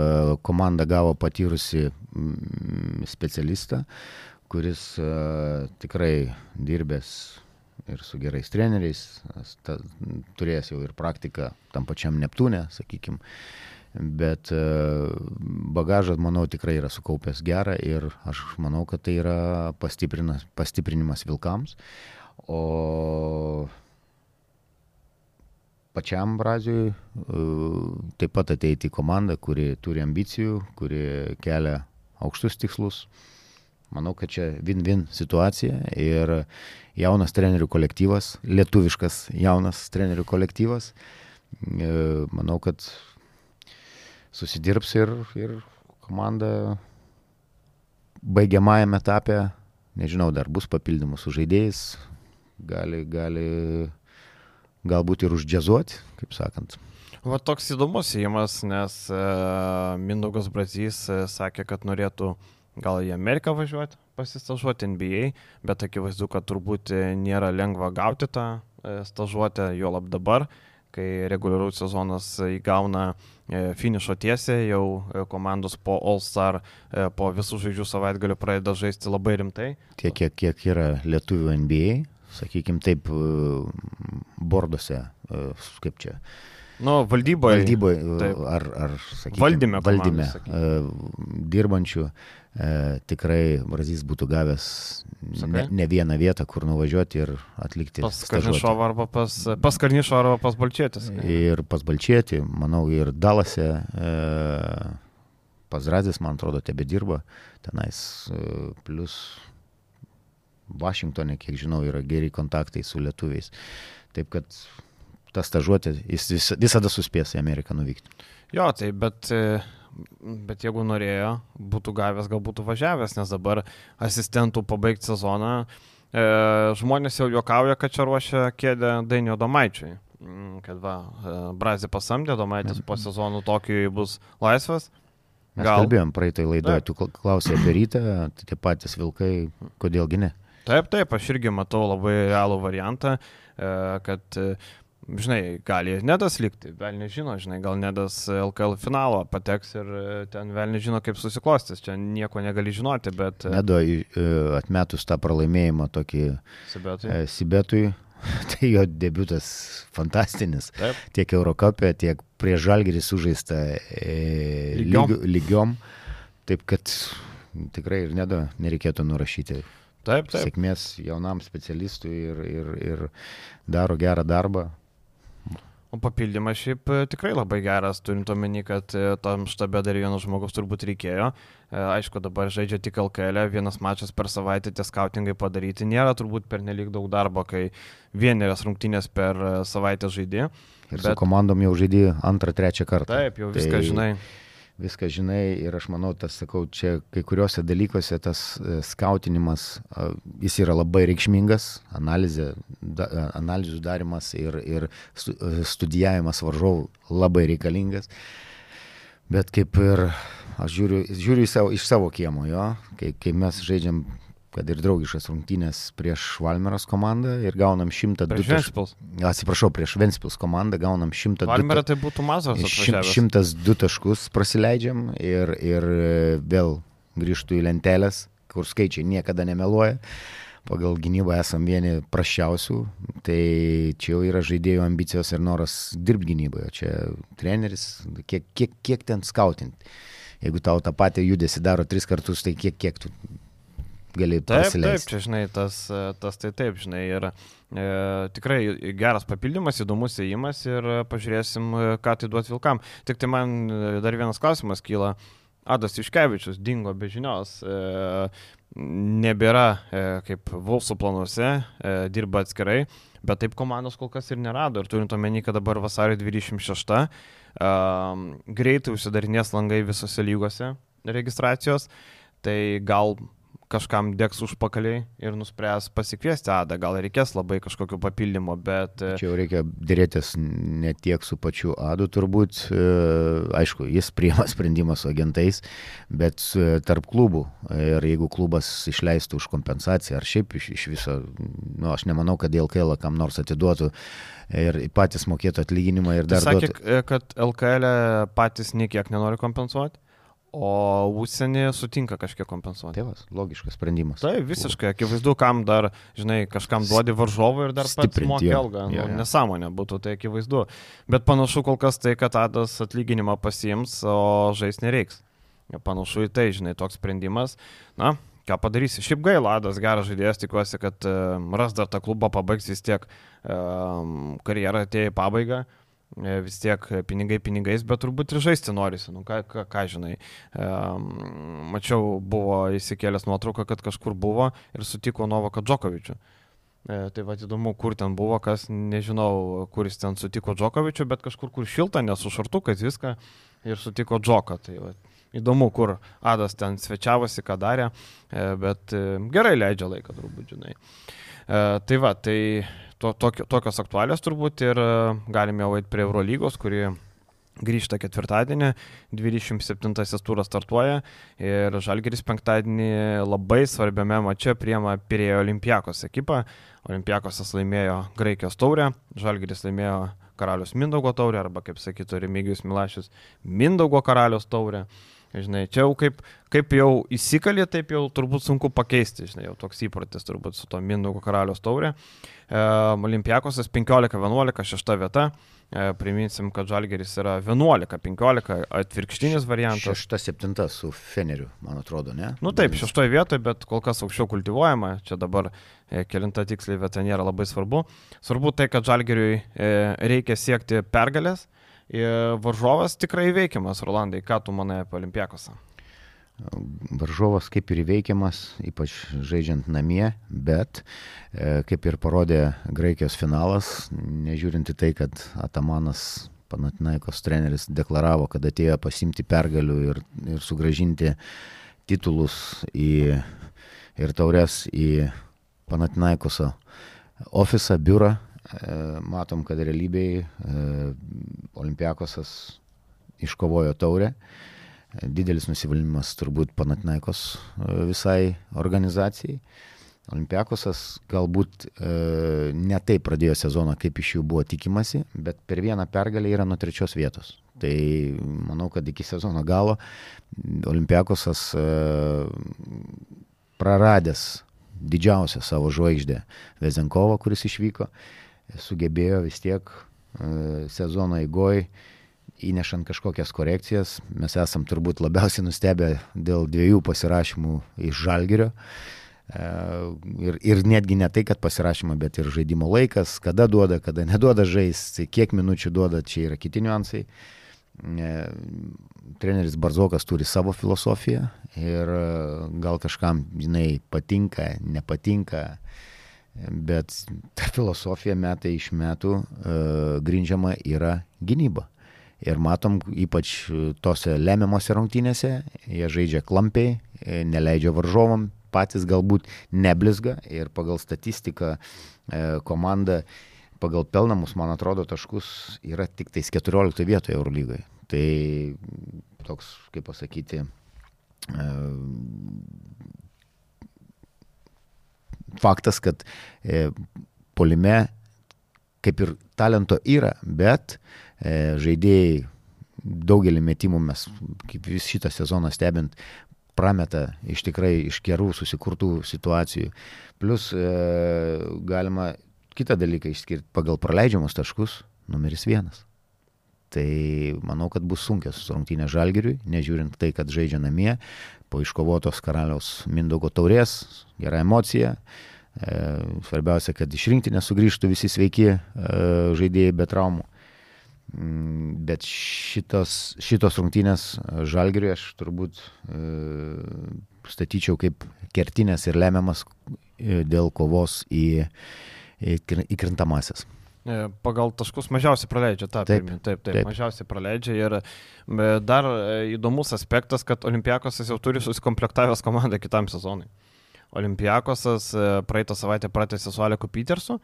Komanda gavo patyrusi mm, specialistą, kuris e, tikrai dirbęs ir su gerais treneriais, ta, turėjęs jau ir praktiką tam pačiam Neptūne, sakykime. Bet bagažą, manau, tikrai yra sukaupęs gerą ir aš manau, kad tai yra pastiprinimas Vilkams. O pačiam Brazijui e, taip pat ateiti į komandą, kuri turi ambicijų, kuri kelia aukštus tikslus. Manau, kad čia win-win situacija ir jaunas trenerių kolektyvas, lietuviškas jaunas trenerių kolektyvas, e, manau, kad susidirbs ir, ir komanda baigiamajame etape, nežinau, dar bus papildymų su žaidėjais, gali, gali galbūt ir uždžiazuoti, kaip sakant. Va toks įdomus įimas, nes e, Mindaugas Brazys e, sakė, kad norėtų gal į Ameriką važiuoti, pasistažuoti NBA, bet akivaizdu, kad turbūt e, nėra lengva gauti tą e, stažuotę, jo lab dabar, kai reguliarus sezonas įgauna e, finišo tiesę, jau e, komandos po All Star, e, po visų žaidžių savaitgalių pradeda žaisti labai rimtai. Tiek, kiek, kiek yra lietuvių NBA, sakykime taip, e, borduose, e, kaip čia, Nu, valdyboje. valdyboje taip. ar, ar sakykime, Valdyme valdyme komandos, e, dirbančių, e, tikrai Brazys būtų gavęs ne, ne vieną vietą, kur nuvažiuoti ir atlikti. Pas. Karnišovą arba pas, pas Karnišovą arba pas Balčėtis. Ir pas Balčėtį, manau, ir Dalase, e, pas Razis, man atrodo, tebe dirba tenais, e, plus Vašingtonė, kiek žinau, yra geri kontaktai su lietuviais. Taip kad ta stažuotė, jis vis, visada suspės į Ameriką nuvykti. Jo, tai bet, e, bet jeigu norėjo, būtų gavęs, gal būtų važiavęs, nes dabar asistentų pabaigti sezoną. E, žmonės jau juokauja, kad čia ruošia kėdę Dainio Domaičiui. Mm, Kad va, e, Brazė pasamdė, Domaitis po sezonų Tokijui bus laisvas. Mes Gal. kalbėjom praeitoj laidoje, tu kla- klausai apie rytą, tai tie patys vilkai, kodėlgi ne. Taip, taip, aš irgi matau labai realų variantą, e, kad e, žinai, gali nedas likti, vėl nežino, žinai, gal nedas LKL finalo pateks ir e, ten vėl nežino, kaip susiklostys, čia nieko negali žinoti, bet... Nedo atmetus tą pralaimėjimą tokį Sibetui, Sibetui (laughs) tai jo debutas fantastinis. Taip. Tiek Eurocapė, tiek prie Žalgerį sužaista e, lygiom. Lyg, lygiom. Taip kad tikrai ir nedo nereikėtų nurašyti. Taip, taip. Sėkmės jaunam specialistui ir, ir, ir daro gerą darbą. O papildymas šiaip e, tikrai labai geras, turint omeny, kad e, tam štabe dar vienas žmogus turbūt reikėjo. E, aišku, dabar žaidžia tik LKL, vienas mačas per savaitę tie skautingai padaryti. Nėra turbūt per nelik daug darbo, kai vienerias rungtynės per savaitę žaidė. Ir bet... su komandom jau žaidė antrą, trečią kartą. Taip, jau viską tai... žinai viską žinai ir aš manau, tas, sakau, čia kai kuriuose dalykuose tas e, skautinimas, jis yra labai reikšmingas, analizė, da, analizų darimas ir, ir e, studijavimas varžovų labai reikalingas. Bet kaip ir aš žiūriu, žiūriu savo, iš savo kiemo, jo, kai, kai mes žaidžiam kad ir draugiškas rungtynės prieš Valmeros komandą ir gaunam 102 taškus. Ventspils. Atsiprašau, prieš Ventspils komandą gaunam 102 taškus. Valmera tai būtų mazas. 102 taškus prasileidžiam ir, ir vėl grįžtų į lentelės, kur skaičiai niekada nemeluoja. Pagal gynybą esam vieni prašiausių, tai čia jau yra žaidėjų ambicijos ir noras dirbti gynyboje. Čia treneris, kiek, kiek, kiek ten skautinti. Jeigu tau tą patį judesi daro tris kartus, tai kiek, kiek tu gali pasileisti. Taip, čia žinai, tas, tas tai taip, žinai, ir e, tikrai geras papildymas, įdomus įėjimas ir pažiūrėsim, ką tai duot Vilkam. Tik tai man dar vienas klausimas kyla. Adas Iškevičius dingo be žinios, e, nebėra e, kaip Vulsų planuose, e, dirba atskirai, bet taip komandos kol kas ir nerado. Ir turint omeny, kad dabar vasario 26, e, greitai užsidarinės langai visose lygose registracijos, tai gal kažkam degs užpakaliai ir nuspręs pasikviesti Adą, gal reikės labai kažkokio papildymo, bet... E, Čia jau reikia dėrėtis ne tiek su pačiu Adu turbūt, e, aišku, jis (laughs) priima sprendimą su agentais, bet e, tarp klubų. Ir jeigu klubas išleistų už kompensaciją ar šiaip iš, iš viso, nu, aš nemanau, kad LKL kam nors atiduotų ir patys mokėtų atlyginimą ir dar... Jis sakė, duotų... kad LKL patys niekiek nenori kompensuoti? O užsienį sutinka kažkiek kompensuoti. Tėvas, logiškas sprendimas. Tai visiškai, akivaizdu, kam dar, žinai, kažkam duodi varžovą ir dar pats moki algą. Nu. Nesąmonė būtų, tai akivaizdu. Bet panašu kol kas tai, kad Adas atlyginimą pasiims, o žais nereiks. Panašu į tai, žinai, toks sprendimas. Na, ką padarysi. Šiaip gaila, Adas geras žaidėjas, tikiuosi, kad ras dar tą klubą pabaigs vis tiek karjerą atėjo į pabaigą. E, vis tiek pinigai pinigais, bet turbūt ir žaisti norisi, nu ką, ką, ką žinai. Um, mačiau, buvo įsikėlęs nuotrauką, kad kažkur buvo ir sutiko Novaką Džokovičių. E, tai va įdomu, kur ten buvo, kas nežinau, kuris ten sutiko Džokovičių, bet kažkur kur šilta, nes su šartukais viską ir sutiko Džoką. Tai va, įdomu, kur Adas ten svečiavosi, ką darė, e, bet e, gerai leidžia laiką turbūt, žinai. E, tai va, tai to, tokio, tokios aktualios turbūt ir e, galime jau eiti prie Eurolygos, kuri grįžta ketvirtadienį, 27 turas startuoja ir Žalgeris penktadienį labai svarbiame mače priema Pirėjo Olimpijakos ekipą. Olimpijakosas laimėjo Graikijos taurę, Žalgeris laimėjo Karalius Mindaugo taurę arba, kaip sakytų Remigijus Milašius, Mindaugo karalius taurę. Žinai, čia jau kaip, kaip jau įsikalė, taip jau turbūt sunku pakeisti, žinai, jau toks įprotis turbūt su to Mindaugo karalius taurė. E, Olimpiakosas 15-11, šešta vieta. E, priminsim, kad Žalgeris yra 11-15, atvirkštinis variantas. 6-7 su Feneriu, man atrodo, ne? Nu taip, šeštoje vietoje, bet kol kas aukščiau kultivuojama. Čia dabar e, kilinta tiksliai vieta nėra labai svarbu. Svarbu tai, kad Žalgeriui e, reikia siekti pergalės varžovas tikrai įveikiamas, Rolandai, ką tu manai apie Olimpiakosą? Varžovas kaip ir įveikiamas, ypač žaidžiant namie, bet e, kaip ir parodė Graikijos finalas, nežiūrint į tai, kad Atamanas Panatinaikos treneris deklaravo, kad atėjo pasimti pergalių ir, ir sugražinti titulus į, ir taures į Panatinaikoso ofisą, biurą, E, matom, kad realybėj e, Olimpiakosas iškovojo taurę. E, didelis nusivylimas turbūt Panatinaikos visai organizacijai. Olimpiakosas galbūt e, ne taip pradėjo sezoną, kaip iš jų buvo tikimasi, bet per vieną pergalę yra nuo trečios vietos. Tai manau, kad iki sezono galo Olimpiakosas e, praradęs didžiausią savo žvaigždę Vezenkovą, kuris išvyko, sugebėjo vis tiek e, sezono eigoj įnešant kažkokias korekcijas. Mes esam turbūt labiausiai nustebę dėl dviejų pasirašymų iš Žalgerio. E, ir, ir netgi ne tai, kad pasirašymą, bet ir žaidimo laikas, kada duoda, kada neduoda žaisti, kiek minučių duoda, čia yra kiti niuansai. E, treneris Barzokas turi savo filosofiją ir gal kažkam jinai patinka, nepatinka, bet ta filosofija metai iš metų grindžiama yra gynyba. Ir matom, ypač tose lemiamose rungtynėse, jie žaidžia klampiai, neleidžia varžovam, patys galbūt neblizga ir pagal statistiką e, komanda pagal pelnamus, man atrodo, taškus yra tik tais 14 vietoje Eurolygai. Tai toks, kaip pasakyti, e, faktas, kad e, polime kaip ir talento yra, bet E, žaidėjai daugelį metimų mes, kaip vis šitą sezoną stebint, prameta iš tikrai iš gerų susikurtų situacijų. Plus e, galima kitą dalyką išskirti pagal praleidžiamus taškus, numeris vienas. Tai manau, kad bus sunkios rungtynės žalgiriui, nežiūrint tai, kad žaidžia namie, po iškovotos karaliaus Mindogo taurės, gera emocija. E, svarbiausia, kad iš rinktinės sugrįžtų visi sveiki e, žaidėjai be traumų. Mm, bet šitos, šitos rungtynės žalgiriui aš turbūt e, statyčiau kaip kertinės ir lemiamas e, dėl kovos į, į, į krintamasis. E, pagal taškus mažiausiai praleidžia, ta, taip, taip, taip, taip, mažiausiai praleidžia. Ir dar įdomus aspektas, kad Olimpiakosas jau turi susikomplektavęs komandą kitam sezonui. Olimpiakosas praeitą savaitę pratęsė su Aleku Petersu,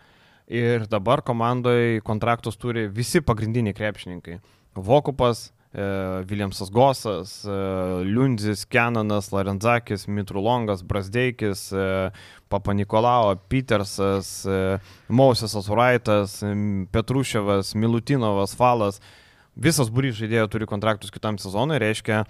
Ir dabar komandoje kontraktus turi visi pagrindiniai krepšininkai. Vokupas, e, Viljamsas Gosas, Liundzis, Kenanas, Larenzakis, Mitrulongas, Brasdeikis, Papa Nikolao, Petersas, Mausesas Uraitas, Petruševas, Milutinovas, Falas. Visas būrys žaidėjų turi kontraktus kitam sezonui, reiškia,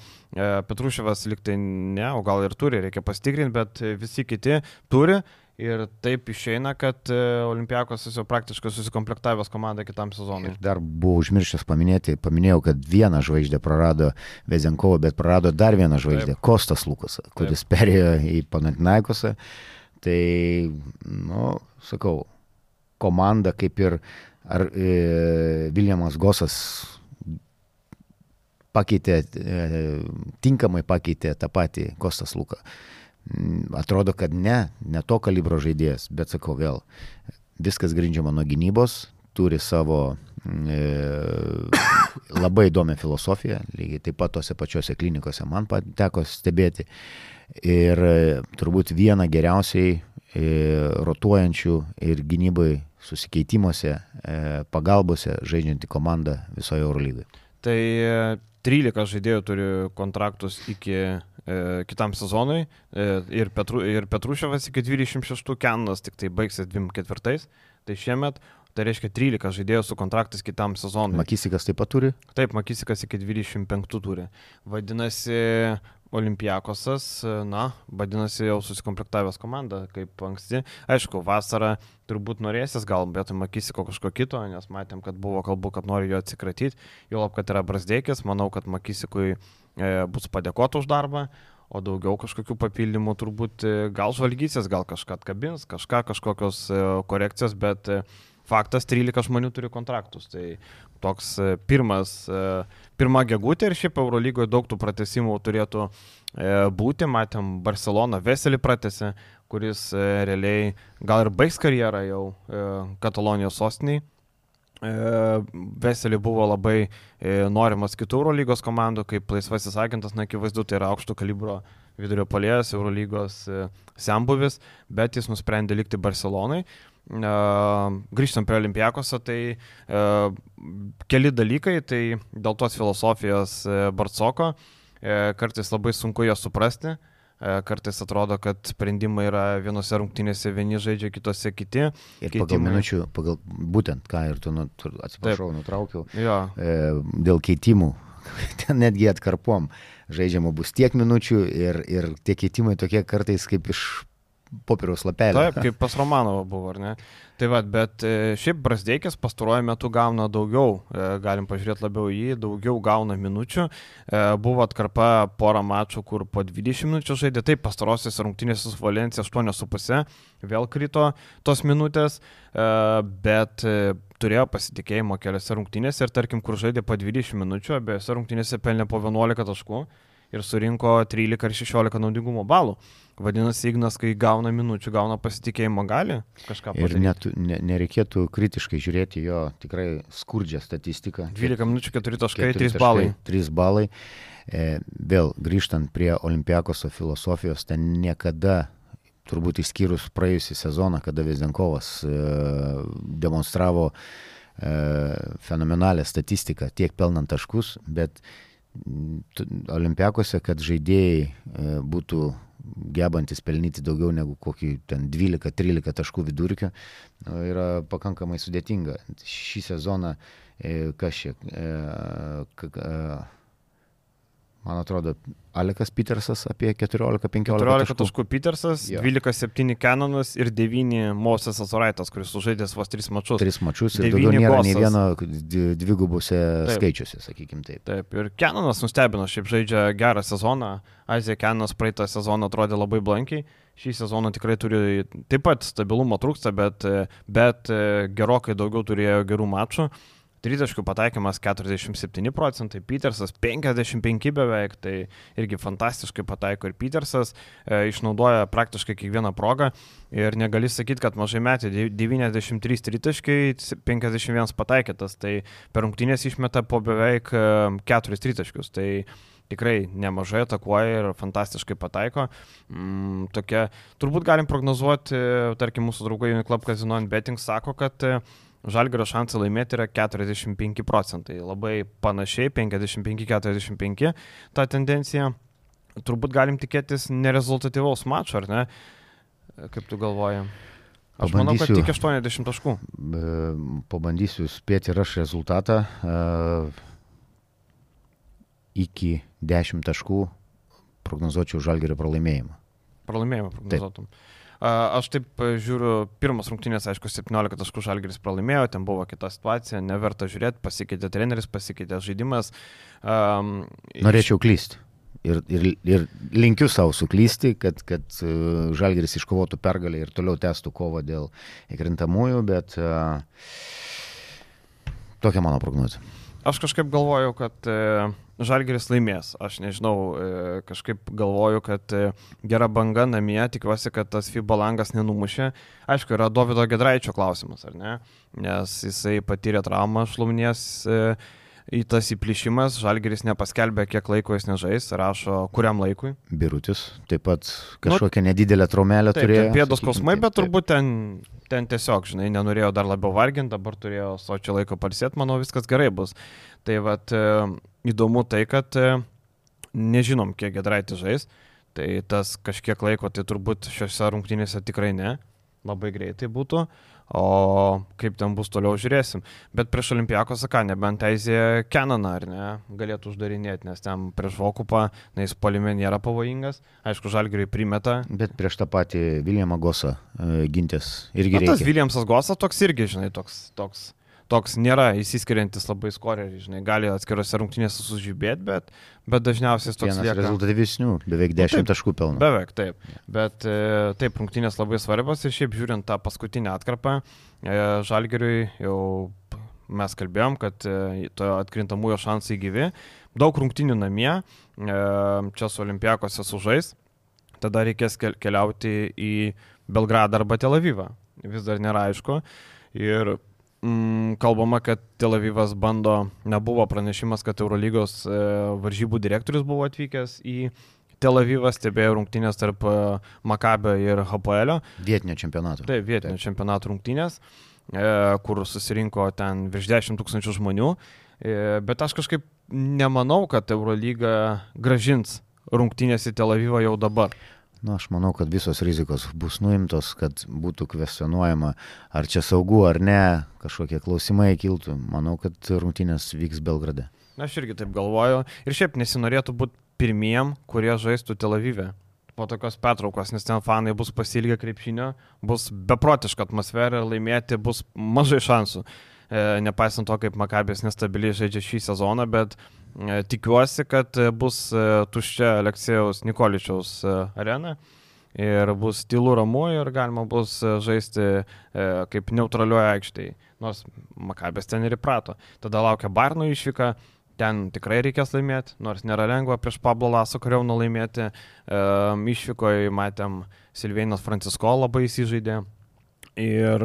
Petruševas liktai ne, o gal ir turi, reikia pasitikrinti, bet visi kiti turi. Ir taip išeina, kad e, Olimpiakos jau praktiškai susikomplektavęs komandą kitam sezonui. Ir dar buvau užmiršęs paminėti, paminėjau, kad vieną žvaigždę prarado Vezenkovo, bet prarado dar vieną žvaigždę - Kostas Lukas, kuris taip. perėjo į Panatinaikosą. Tai, nu, sakau, komanda kaip ir ar e, Viljamas Gosas pakeitė, e, tinkamai pakeitė tą patį Kostas Luką. Mm, atrodo, kad ne, ne to kalibro žaidėjas, bet sakau vėl, viskas grindžiama nuo gynybos, turi savo mm, e, (coughs) labai įdomią filosofiją, lygiai taip pat tose pačiose klinikose man teko stebėti. Ir e, turbūt viena geriausiai e, rotuojančių ir gynybai susikeitimuose, e, pagalbose žaidžianti komanda visoje Eurolygoje. Tai 13 e, žaidėjų turi kontraktus iki kitam sezonui e, ir, Petru, ir Petruševas iki 26, Kenas tik tai baigsis 24, tai šiemet Tai reiškia 13 žaidėjų su kontraktais kitam sezonui. Makisikas taip pat turi? Taip, Makisikas iki 25 turi. Vadinasi, Olimpiakosas, na, vadinasi, jau susikomplektavęs komanda, kaip anksti. Aišku, vasarą turbūt norėsis gal vietoj Makisiko kažko kito, nes matėm, kad buvo kalbų, kad nori jo atsikratyti. Jau lab, kad yra Brasdeikis, manau, kad Makisikui E, bus padėkota už darbą, o daugiau kažkokių papildymų turbūt e, gal žvalgysis, gal kažką atkabins, kažką, kažkokios e, korekcijos, bet faktas 13 žmonių turi kontraktus. Tai toks pirmas, pirma gegutė ir šiaip Eurolygoje daug tų pratesimų turėtų būti. Matėm, Barcelona Veselį pratėsi, kuris realiai gal ir baigs karjerą jau Katalonijos sostiniai. E, Veselį buvo labai e, norimas kitų Eurolygos komandų, kaip laisvasis agentas, na, akivaizdu, tai yra aukšto kalibro vidurio palėjas, Eurolygos e, sembuvis, bet jis nusprendė likti Barcelonai. Grįžtant prie Olimpiakosą, tai keli dalykai, tai dėl tos filosofijos Bartsoko kartais labai sunku ją suprasti. Kartais atrodo, kad sprendimai yra vienose rungtynėse vieni žaidžia, kitose kiti. Ir pagal Keitimai. minučių, pagal būtent, ką ir tu, nu, atsiprašau, nutraukiau, Jo, e, dėl keitimų, (laughs) ten netgi atkarpom žaidžiama bus tiek minučių ir, ir tie keitimai tokie kartais kaip iš popieriaus lapelio. Taip, kaip pas Romanovą buvo, ar ne? Tai vad, bet e, šiaip Brasdeikis pastaruoju metu gauna daugiau, e, galim pažiūrėti labiau jį, daugiau gauna minučių. E, Buvo atkarpa porą mačų, kur po 20 minučių žaidė, taip pastarosios rungtynės su Valencija 8,5, vėl krito tos minutės, bet turėjo pasitikėjimo keliose rungtynėse ir tarkim, kur žaidė po 20 minučių, abiejose rungtynėse pelnė po 11 taškų ir surinko 13 ar 16 naudingumo balų. Vadinasi, Ignas, kai gauna minučių, gauna pasitikėjimo, gali kažką Ir padaryti. net, ne, nereikėtų kritiškai žiūrėti jo tikrai skurdžią statistiką. 12 minučių, 4 taškai, Keturi 3 balai. 3 balai. E, vėl grįžtant prie Olimpiakoso filosofijos, ten niekada, turbūt išskyrus praėjusią sezoną, kada Vezdenkovas e, demonstravo e, fenomenalią statistiką, tiek pelnant taškus, bet Olimpiakose, kad žaidėjai e, būtų gebantis pelnyti daugiau negu kokį ten 12-13 taškų vidurkio, e, yra pakankamai sudėtinga. Šį sezoną, e, kas čia, e, man atrodo, Alekas Petersas apie 14-15 14 taškų. Petersas, Jo. 12-7 Canonas ir 9 Mosesas Oraitas, kuris sužaidęs vos 3 mačus. Tris mačius ir daugiau nėra nei vieno dvigubose skaičiuose, sakykime taip. Taip, ir Kenanas nustebino, šiaip žaidžia gerą sezoną. Azija Kenanas praeitą sezoną atrodė labai blankiai. Šį sezoną tikrai turi taip pat stabilumo trūksta, bet, bet gerokai daugiau turėjo gerų mačų. Tritaškių pataikymas 47 procentai, Petersas 55 beveik, tai irgi fantastiškai pataiko ir Petersas e, išnaudoja praktiškai kiekvieną progą ir negali sakyti, kad mažai dev- 93 tritaškai, 51 pataikytas, tai per rungtynės išmeta po beveik 4 tritaškius, tai tikrai nemažai atakuoja ir fantastiškai pataiko. Mm, tokia, turbūt galim prognozuoti, tarkim, mūsų draugai Uniclub Casino Betting sako, kad e, Žalgirio šansai laimėti yra 45 procentai. Labai panašiai, 55-45 ta tendencija. Turbūt galim tikėtis nerezultatyvaus mačo, ar ne? Kaip tu galvoji? Aš manau, kad tik 80 taškų. Pabandysiu spėti ir aš rezultatą. e, Iki 10 taškų prognozuočiau žalgerio pralaimėjimą. Pralaimėjimą prognozuotum. A, Aš taip žiūriu, pirmas rungtynės, aišku, 17 taškų žalgeris pralaimėjo, ten buvo kita situacija, neverta žiūrėti, pasikeitė treneris, pasikeitė žaidimas. Um, Norėčiau klysti. Ir, ir, ir linkiu savo suklysti, kad, kad e, žalgeris iškovotų pergalę ir toliau tęstų kovą dėl įkrintamųjų, bet uh, tokia mano prognozija. Aš kažkaip galvoju, kad e, Žalgeris laimės. Aš nežinau, e, kažkaip galvoju, kad e, gera banga namie, tikiuosi, kad tas FIBA langas nenumušė. Aišku, yra Davido Gedraičio klausimas, ar ne? Nes jisai patyrė traumą šlumnies. E, Į tas įplyšimas, Žalgeris nepaskelbė, kiek laiko jis nežais, rašo kuriam laikui. Birutis taip pat kažkokią nedidelę traumelę Taip, turėjo. pėdos taip, bet turbūt ten, ten tiesiog, žinai, nenorėjo dar labiau varginti, dabar turėjo sočio laiko palsėti, manau, viskas gerai bus. Tai vad įdomu tai, kad e, nežinom, kiek Gedraitis žais, tai tas kažkiek laiko, tai turbūt šiuose rungtynėse tikrai ne, labai greitai būtų, o kaip ten bus toliau žiūrėsim. Bet prieš Olimpijakos, ką, nebent teisė Kenaną, ar ne, galėtų uždarinėti, nes ten prieš Vokupą, na jis polime nėra pavojingas, aišku, Žalgiriui primeta, Bet prieš tą patį Viljamą Gosą e, gintis irgi Na, tas reikia. Viljamsas Gosas toks irgi, žinai, toks, toks, toks nėra įsiskiriantis labai skoreriai, žinai, gali atskirose rungtynėse sužibėti, bet, bet dažniausiai toks Vienas lieka. rezultatyvesnių, beveik Nu, 10 taip. taškų pelno. Beveik taip. Bet e, taip, rungtynės labai svarbios ir šiaip žiūrint tą paskutinę atkarpą, e, Žalgeriui jau mes kalbėjom, kad e, to atkrintamųjų šansai gyvi. Daug rungtynių namie, čia su Olimpiakose sužais, tada reikės kel- keliauti į Belgradą arba Tel Avivą. Vis dar nėra aišku. Ir mm, kalbama, kad Tel Avivas bando, nebuvo pranešimas, kad Eurolygos e, varžybų direktorius buvo atvykęs į Tel Avivą, stebėjo rungtynės tarp e, Makabio ir HPL. Vietinio čempionato. Taip, vietinio čempionato rungtynės, e, kur susirinko ten virš 10 tūkstančių žmonių. E, bet aš kažkaip nemanau, kad Eurolyga gražins rungtynės į Tel Avivą jau dabar? Na, aš manau, kad visos rizikos bus nuimtos, kad būtų kvestionuojama, ar čia saugu ar ne, kažkokie klausimai kiltų. Manau, kad rungtynės vyks Belgrade. Na, aš irgi taip galvoju. Ir šiaip nesinorėtų būti pirmiem, kurie žaistų Tel Avive po tokios pertraukos, nes ten fanai bus pasilgę krepšinio, bus beprotiška atmosfera, laimėti bus mažai šansų. E, nepaisant to, kaip Makabės nestabiliai žaidžia šį sezoną, bet e, tikiuosi, kad bus e, tuščia Aleksėjaus Nikoličiaus e, arena ir bus tylu ramu ir galima bus e, žaisti e, kaip neutralioje aikštėje, nors Makabės ten ir įprato. Tada laukia Barno išvyka, ten tikrai reikės laimėti, nors nėra lengva prieš Pablo Laso kariauną laimėti. Um, išvykoje matėm Silvėnas Francisko labai įsižaidė. Ir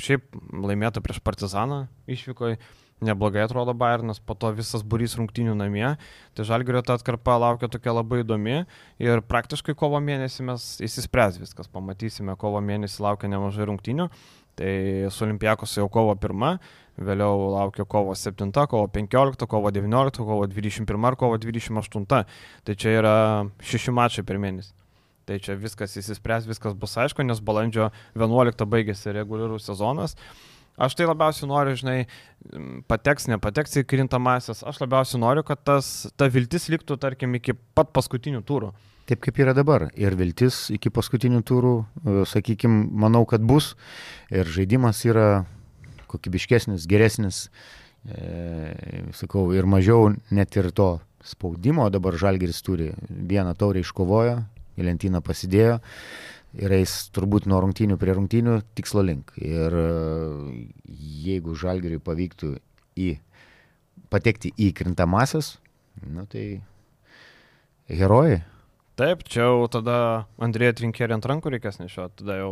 šiaip laimėta prieš Partizaną išvykoje. Neblogai atrodo Bayernas, po to visas burys rungtinių namie. Tai Žalgirio ta atkarpa laukia tokia labai įdomi ir praktiškai kovo mėnesį mes įsispręs viskas. Pamatysime, kovo mėnesį laukia nemažai rungtinių. Tai su Olimpiakos jau kovo 1, Vėliau laukia kovo 7, kovo 15, kovo 19, kovo 21 ir kovo 28. Tai čia yra šeši mačai per mėnesį. Tai čia viskas įsispręs, viskas bus aišku, nes balandžio 11 baigėsi reguliarus sezonas. Aš tai labiausiai noriu, žinai, pateks, nepateks į krintamasias. Aš labiausiai noriu, kad tas, ta viltis liktų, tarkim, iki pat paskutinių turų. Taip kaip yra dabar. Ir viltis iki paskutinių turų, sakykime, manau, kad bus. Ir žaidimas yra kokybiškesnis, geresnis, e, sakau, ir mažiau net ir to spaudimo dabar Žalgeris turi. Vieną taurę iškovojo, į lentyną pasidėjo ir eis turbūt nuo rungtynių prie rungtynių tikslo link. Ir e, jeigu Žalgeriui pavyktų į, patekti į krintamasias, nu tai herojai. Taip, čia jau tada Andrėja Trinkerį ant rankų reikės nešioti, tada jau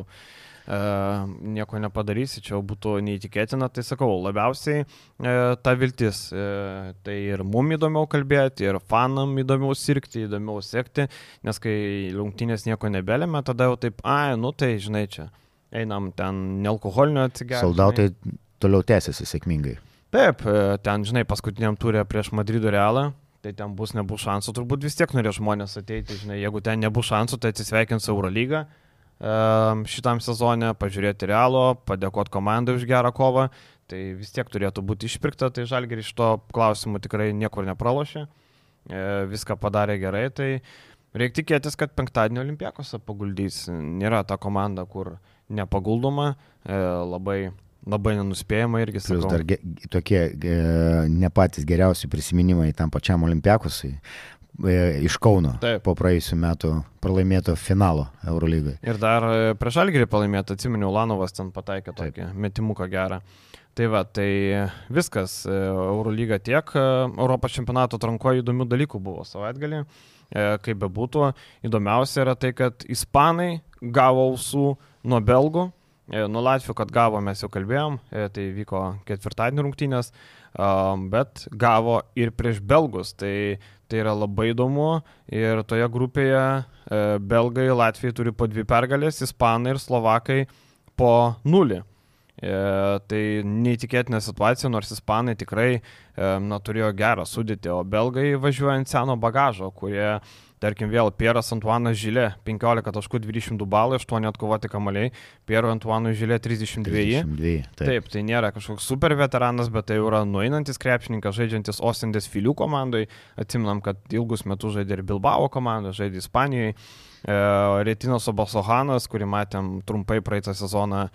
nieko nepadarysi, čia būtų neįtikėtina, tai sakau, labiausiai e, ta viltis. E, tai ir mum įdomiau kalbėti, ir fanam įdomiau sirgti, įdomiau sekti, nes kai lungtinės nieko nebelėme, tada jau taip, ai, nu tai žinai čia, einam ten nealkoholinio atsigerti. Soldautai toliau tęsiasi sėkmingai. Taip, e, ten, žinai, paskutiniam turė prieš Madrido realą, tai ten bus nebus šansų, turbūt vis tiek norės žmonės ateiti, žinai, jeigu ten nebus šansų, tai atsisveikins Eurolygą šitam sezonė, pažiūrėti realo, padėkoti komandai už gerą kovą, tai vis tiek turėtų būti išpirkta, tai Žalgiri iš to klausimų tikrai niekur nepralošė, e, viską padarė gerai, tai reikia tikėtis, kad penktadienį Olimpiakose paguldys, nėra ta komanda, kur nepaguldoma, e, labai labai nenuspėjama irgi. Sakau. Plus dar ge, tokie ge, ne patys geriausi prisiminimai tam pačiam Olimpiakusui. E, iš Kauno Taip. po praėjusiu metu pralaimėto finalo Eurolygai. Ir dar e, prieš Algerį pralaimėtą, atsiminiau, Lanovas ten pataikė tokį Taip. metimuką gerą. Tai va, tai viskas, e, Eurolyga tiek, Europos čempionato atrankoje įdomių dalykų buvo savaitgalį, kaip bebūtų, įdomiausia yra tai, kad ispanai gavo ausų nuo belgų, nuo Latvijų, kad gavo, mes jau kalbėjom, tai vyko ketvirtadienį rungtynės, bet gavo ir prieš belgus, tai Tai yra labai įdomu ir toje grupėje e, belgai, Latvijai turi po dvi pergalės, ispanai ir slovakai po nulį. E, tai neįtikėtina situacija, nors ispanai tikrai e, na, turėjo gerą sudėtį, o belgai važiuoja ant seno bagažo, kurie Tarkim, vėl Pieras Antuanas Žilė, 15 taškų 22 balai, 8 atkovoti kamaliai, Piero Antuanui Žilė 32. 32 taip. taip, tai nėra kažkoks super veteranas, bet tai yra nueinantis krepšininkas, žaidžiantis Ostendės filių komandai. Atsimnam, kad ilgus metus žaidė ir Bilbao komanda, žaidė Ispanijoje. Retinas Obasohanas, kurį matėm trumpai praeitą sezoną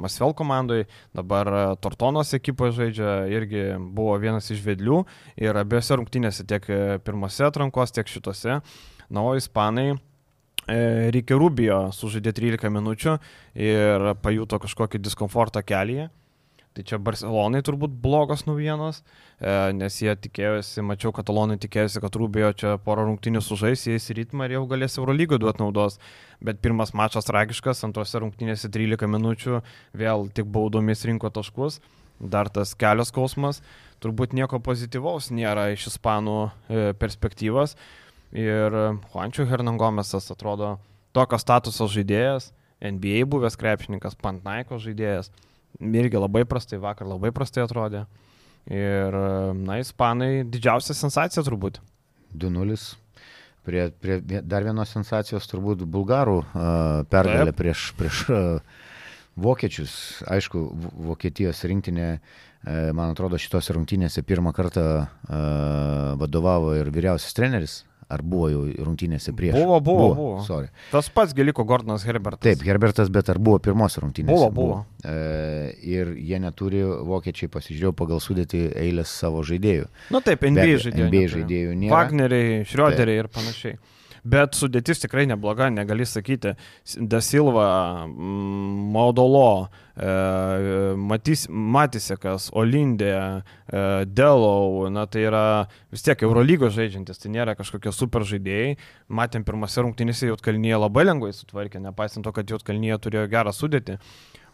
Masvel komandai, dabar Tortonos ekipoje žaidžia, irgi buvo vienas iš vedlių ir abiejose rungtynėse tiek pirmose atrankos, tiek šitose. Na, o ispanai Reikia Rubio sužaidė 13 minučių ir pajuto kažkokį diskomfortą kelyje. Tai čia Barcelonai turbūt blogos naujienos, e, nes jie tikėjosi, mačiau, katalonai tikėjosi, kad Rubio čia porą rungtynių sužais, jie į ritmą ir jau galės Eurolygo duoti naudos. Bet pirmas mačas tragiškas, antrose rungtynėse 13 minučių, vėl tik baudomis rinko taškus, dar tas kelios skausmas, turbūt nieko pozityvaus nėra iš ispanų e, perspektyvos. Ir Juančių Hernangomesas atrodo tokio statuso žaidėjas, NBA buvęs krepšininkas, Pantnaiko žaidėjas irgi labai prastai, vakar labai prastai atrodė. Ir, na, ispanai didžiausia sensacija turbūt. 2-0. Prie, prie dar vienos sensacijos turbūt bulgarų uh, pergalė Taip. prieš, prieš uh, vokiečius. Aišku, Vokietijos rinktinė, uh, man atrodo, šitos rungtynėse pirmą kartą uh, vadovavo ir vyriausias treneris. Ar buvo jau rungtynėse prieš? Buvo, buvo, buvo. Sorry. Tas pats Geliko Gordonas Herbertas. Taip, Herbertas, bet ar buvo pirmos rungtynės? Buvo, buvo. E, ir jie neturi, vokiečiai pasižiūrėjau pagal sudėti eilės savo žaidėjų. Nu taip, NBA abejo, žaidėjų. NBA neturi. žaidėjų nėra. Wagneriai, Šrioderiai ir panašiai. Bet sudėtis tikrai nebloga, negali sakyti. Da Silva, mm, Maudolo, e, Matys, Matysekas, Olindė, Delau, na tai yra vis tiek Eurolygos žaidžiantis, tai nėra kažkokie super žaidėjai. Matėm pirmose rungtynėse Jotkalnyje labai lengvai sutvarkė, nepaisant to, kad Jotkalnyje turėjo gerą sudėtį.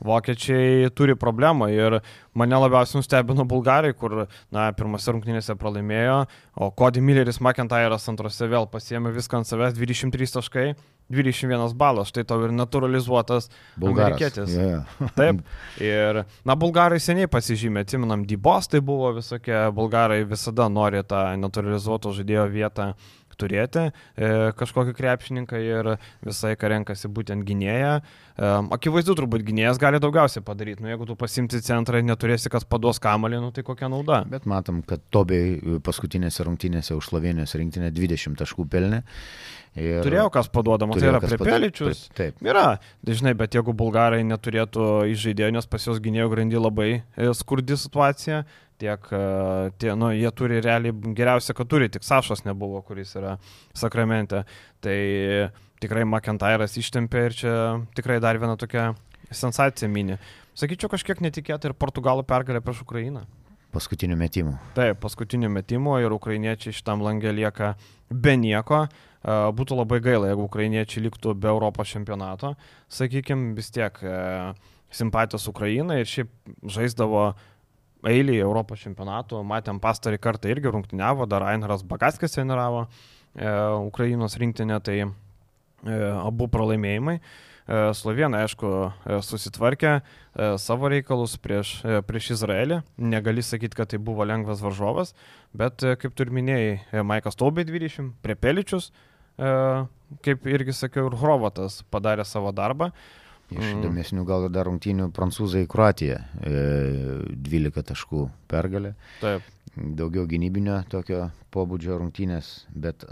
Vokiečiai turi problemą ir mane labiausiai nustebino bulgarai, kur, na, pirmose rungtynėse pralaimėjo, o Cody Milleris McIntyre'as antrose vėl pasiemė viską ant savęs, 23 taškai, 21 balas, štai tau ir naturalizuotas Bulgaras. amerikietis. Jo. Taip. Ir, na, bulgarai seniai pasižymė, atsiminam, Dybos tai buvo visokie, bulgarai visada nori tą naturalizuoto žaidėjo vietą turėti e, kažkokį krepšininką ir visai ką renkasi būtent gynėją. E, akivaizdu, turbūt gynėjas gali daugiausiai padaryti. Nu, jeigu tu pasimti centrą ir neturėsi, kas paduos kamalį, nu, tai kokia nauda. Bet matom, kad Tobiai paskutinėse rungtynėse už Slovenijos rinktinę 20 taškų pelnė. Ir Turėjau kas paduodama, tai turėjo yra kas pad- prepeličius. pri- Taip. Yra, dažnai, bet jeigu bulgarai neturėtų įžaidėjų, nes pas juos gynėjų grandy labai e, skurdi situacija, tiek, e, tie, nu, jie turi realiai geriausia, kad turi, tik Sašas nebuvo, kuris yra sakramente. Tai tikrai McIntyre'as ištempė ir čia tikrai dar viena tokia sensacija mini. Sakyčiau, kažkiek netikėta ir Portugalų pergalė prieš Ukrainą. Paskutinių metimų. Taip, paskutiniu metimu ir ukrainiečiai šitam langė lieka be nieko. Būtų labai gaila, jeigu ukrainiečiai liktų be Europos čempionato. Sakykime, vis tiek e, simpatijos Ukrainai ir šiaip žaisdavo eilį Europos čempionatų. Matėm pastarį kartą irgi rungtyniavo, dar Einharas Bagaskis treniravo e, Ukrainos rinktinę, tai abu pralaimėjimai. Slovenai, aišku, susitvarkė savo reikalus prieš, prieš Izraelį. Negali sakyti, kad tai buvo lengvas varžovas, bet, kaip tu ir minėjai, Maikas Taubė 20, Prepeličius, kaip irgi sakiau, ir Hrovatas padarė savo darbą. Iš įdomesnių gal dar rungtynių Prancūzai Kroatija. E, 12 taškų pergalė. Taip, Daugiau gynybinio tokio pobūdžio rungtynės, bet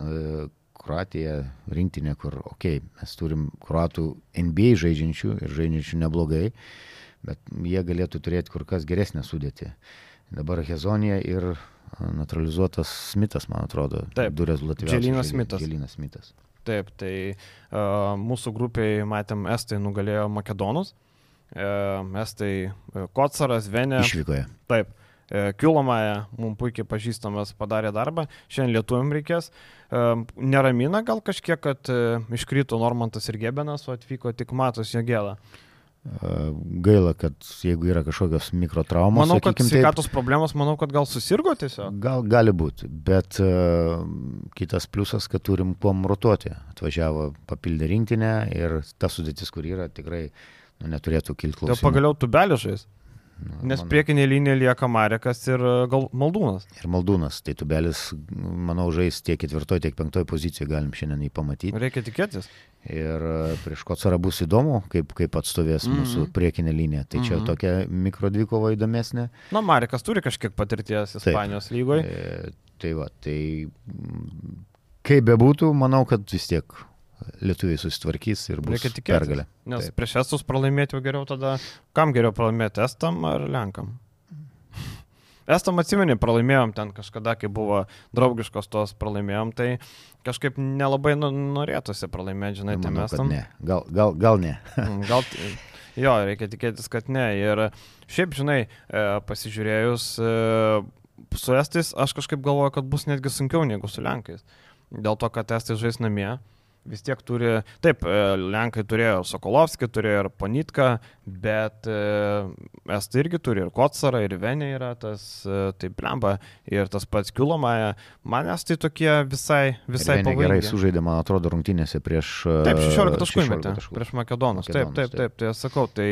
Kroatija rinktinė, kur, okei, okay, mes turim kruatų NBA žaidžiančių ir žaidžiančių neblogai, bet jie galėtų turėti kur kas geresnę sudėtį. Dabar Hezonija ir naturalizuotas Smithas, man atrodo, Taip, du rezultatyviausi. Žaidėjai. Smithas. Dželynas Smithas. taip, tai uh, mūsų grupiai matėm, Estai nugalėjo Makedonus. Uh, Estai uh, Kocaras, Venė. Išvykoje. Taip. E, Kilomaja, mums puikiai pažįstamas, padarė darbą. Šiandien lietuviam reikės. E, Neramina gal kažkiek, kad e, iškrito Normantas ir Gebenas, o atvyko tik Matas Jogėla. Gaila, kad jeigu yra kažkokios mikrotraumos, Manau, kad sveikatos problemos, manau, kad gal susirgo tiesiog. Gal gali būti, bet uh, kitas pliusas, kad turim kuom rotuoti. Atvažiavo papildė rinktinę ir ta sudėtis, kur yra, tikrai nu, neturėtų kilti Tai klausimų. pagaliau tubelį žais. Nes manau- priekinė linija lieka Marekas ir e, gal Maldūnas. Ir Maldūnas, tai tubelis, manau, žais tiek ketvirtoje, tiek penktoje pozicijoje, galim šiandien jį pamatyti. Reikia tikėtis. Ir e, prieš Kocarą bus įdomu, kaip, kaip atstovės Mhm. mūsų priekinė linija. Tai čia Mhm. tokia mikrodvikova įdomesnė. Na, Marekas turi kažkiek patirties Ispanijos lygoje. E, tai va, tai mm, kaip bebūtų, manau, kad vis tiek lietuviai susitvarkys ir bus tikėtis. pergalė. Nes Taip. prieš estus pralaimėti jau geriau tada. Kam geriau pralaimėti, estam ar lenkam? (laughs) Estam atsimeni, pralaimėjom ten kažkada, kai buvo draugiškos tos pralaimėjom, tai kažkaip nelabai norėtųsi pralaimėti, žinai, Nu, tai manau, mes kad tam. ne. Gal, gal, gal ne. Mm, Gal, jo, reikia tikėtis, kad ne. Ir šiaip, žinai, e, pasižiūrėjus e, su estais, aš kažkaip galvoju, kad bus netgi sunkiau negu su lenkais. Dėl to, kad estai žais namie. Vis tiek turi, taip, e, Lenkai turėjo Sokolovskį, turėjo ir Panitką, bet e, Estai irgi turi ir Kotsarą, ir Venė yra tas, e, taip, lemba, ir tas pats Kilomaja. Man Estai tokie visai, visai Venė gerai pavojingi. sužaidė, man atrodo, rungtynėse prieš... Taip, e, 16 taškų 16 įmetė taškų. prieš Makedonus. Taip, Makedonus, taip, taip, tai aš sakau, tai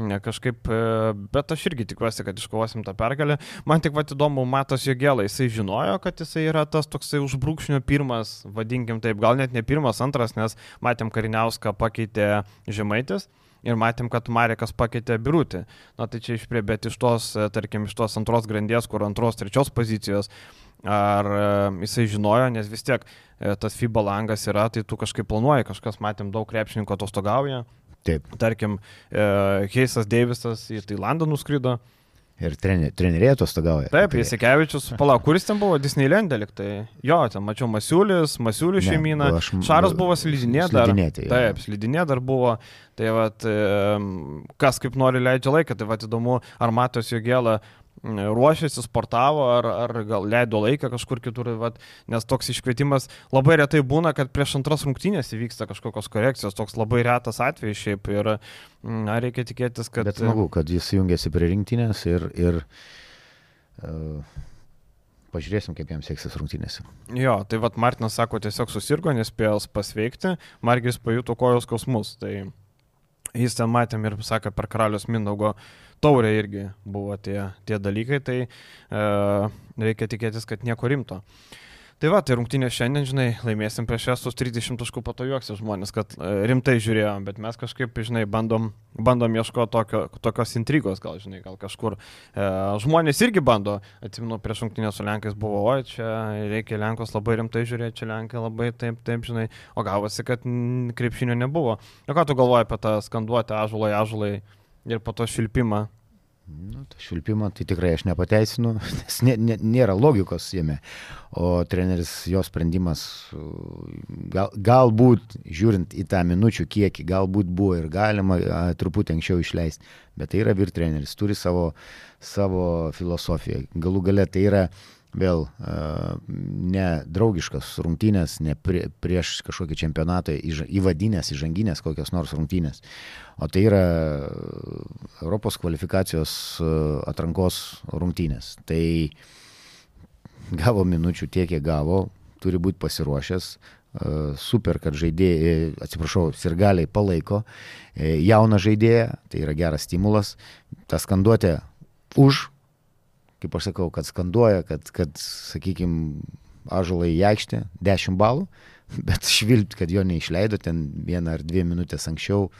Ne, kažkaip, e, bet aš irgi tikiuosi, kad iškovosim tą pergalę. Man tik va įdomu, Matas Jogėlai, jisai žinojo, kad jisai yra tas toksai užbrūkšnio pirmas, vadinkim taip, gal net ne pirmas, antras, nes matėm Kariniauską pakeitė Žemaitis. Ir matėm, kad Marekas pakeitė Birutį. Na tai čia iš prie, bet iš tos, e, tarkim, iš tos antros grandies, kur antros, trečios pozicijos, ar e, jisai žinojo, nes vis tiek tas FIBA langas yra, tai tu kažkaip planuoji, kažkas matėm daug krepšininkų atostogauja, Taip. Tarkim, e, Heisas Deivisas į Tailandą nuskrido. Ir trener, treneriai atostogauja. Taip, Jasikevičius, palauk, kuris ten buvo Disneylandė liktai. Jo, ten mačiau Masiulis, Masiulių šeimyną. Šaras buvo slidinė dar. Slidinėti. Taip, slidinė dar buvo. Tai vad, kas kaip nori leidžia laiką, tai vad įdomu, ar matos jo gėlą ruošėsi, sportavo ar, ar gal leido laiką kažkur kitur, vat, nes toks iškvietimas labai retai būna, kad prieš antras rungtynės įvyksta kažkokios korekcijos, toks labai retas atvejis šiaip ir na, reikia tikėtis, kad... Bet smagu, kad jis jungiasi prie rinktinės ir, ir uh, pažiūrėsim, kaip jam seksis rungtynėse. Jo, tai vad Martinas sako, tiesiog susirgo, nespėjęs pasveikti, Margis pajuto kojos skausmus, tai jis ten matėm ir sakė per karalius Mindaugo taurė irgi buvo tie, tie dalykai, tai e, reikia tikėtis, kad nieko rimto. Tai va, tai rungtynė šiandien, žinai, laimėsim prieš estus 30 taškų patojuoksi žmonės, kad e, rimtai žiūrėjom, bet mes kažkaip, žinai, bandom, bandom ieškoti tokio, tokios intrigos, gal, žinai, gal kažkur. E, žmonės irgi bando, atsimenu, prieš rungtynę su Lenkais buvo, oi, čia reikia Lenkos labai rimtai žiūrėti, čia Lenkai labai taip, taip, žinai, o gavosi, kad krepšinio nebuvo. O ką tu galvoji apie tą skanduotę, ažulai, ažulai? ir po to šilpimą. Nu, švilpimą tai tikrai aš nepateisinu, (laughs) nes nė, nė, nėra logikos jame. O treneris, jo sprendimas, gal, galbūt, žiūrint į tą minučių kiekį, galbūt buvo ir galima a, truputį anksčiau išleisti, bet tai yra vyr treneris, turi savo, savo filosofiją. Galų gale tai yra vėl ne draugiškas rungtynės, ne prie, prieš kažkokį čempionatą įvadinės, įžanginės kokios nors rungtynės, o tai yra Europos kvalifikacijos atrankos rungtynės. Tai gavo minučių tiek, kiek gavo, turi būti pasiruošęs, super, kad žaidėjai, atsiprašau, sirgaliai palaiko jauną žaidėją, tai yra geras stimulas, ta skanduotė už kaip aš sakau, kad skanduoja, kad, kad sakykime, ažulai į aikštę 10 balų, (laughs) bet švilpt, kad jo neišleido ten vieną ar dvi minutės anksčiau,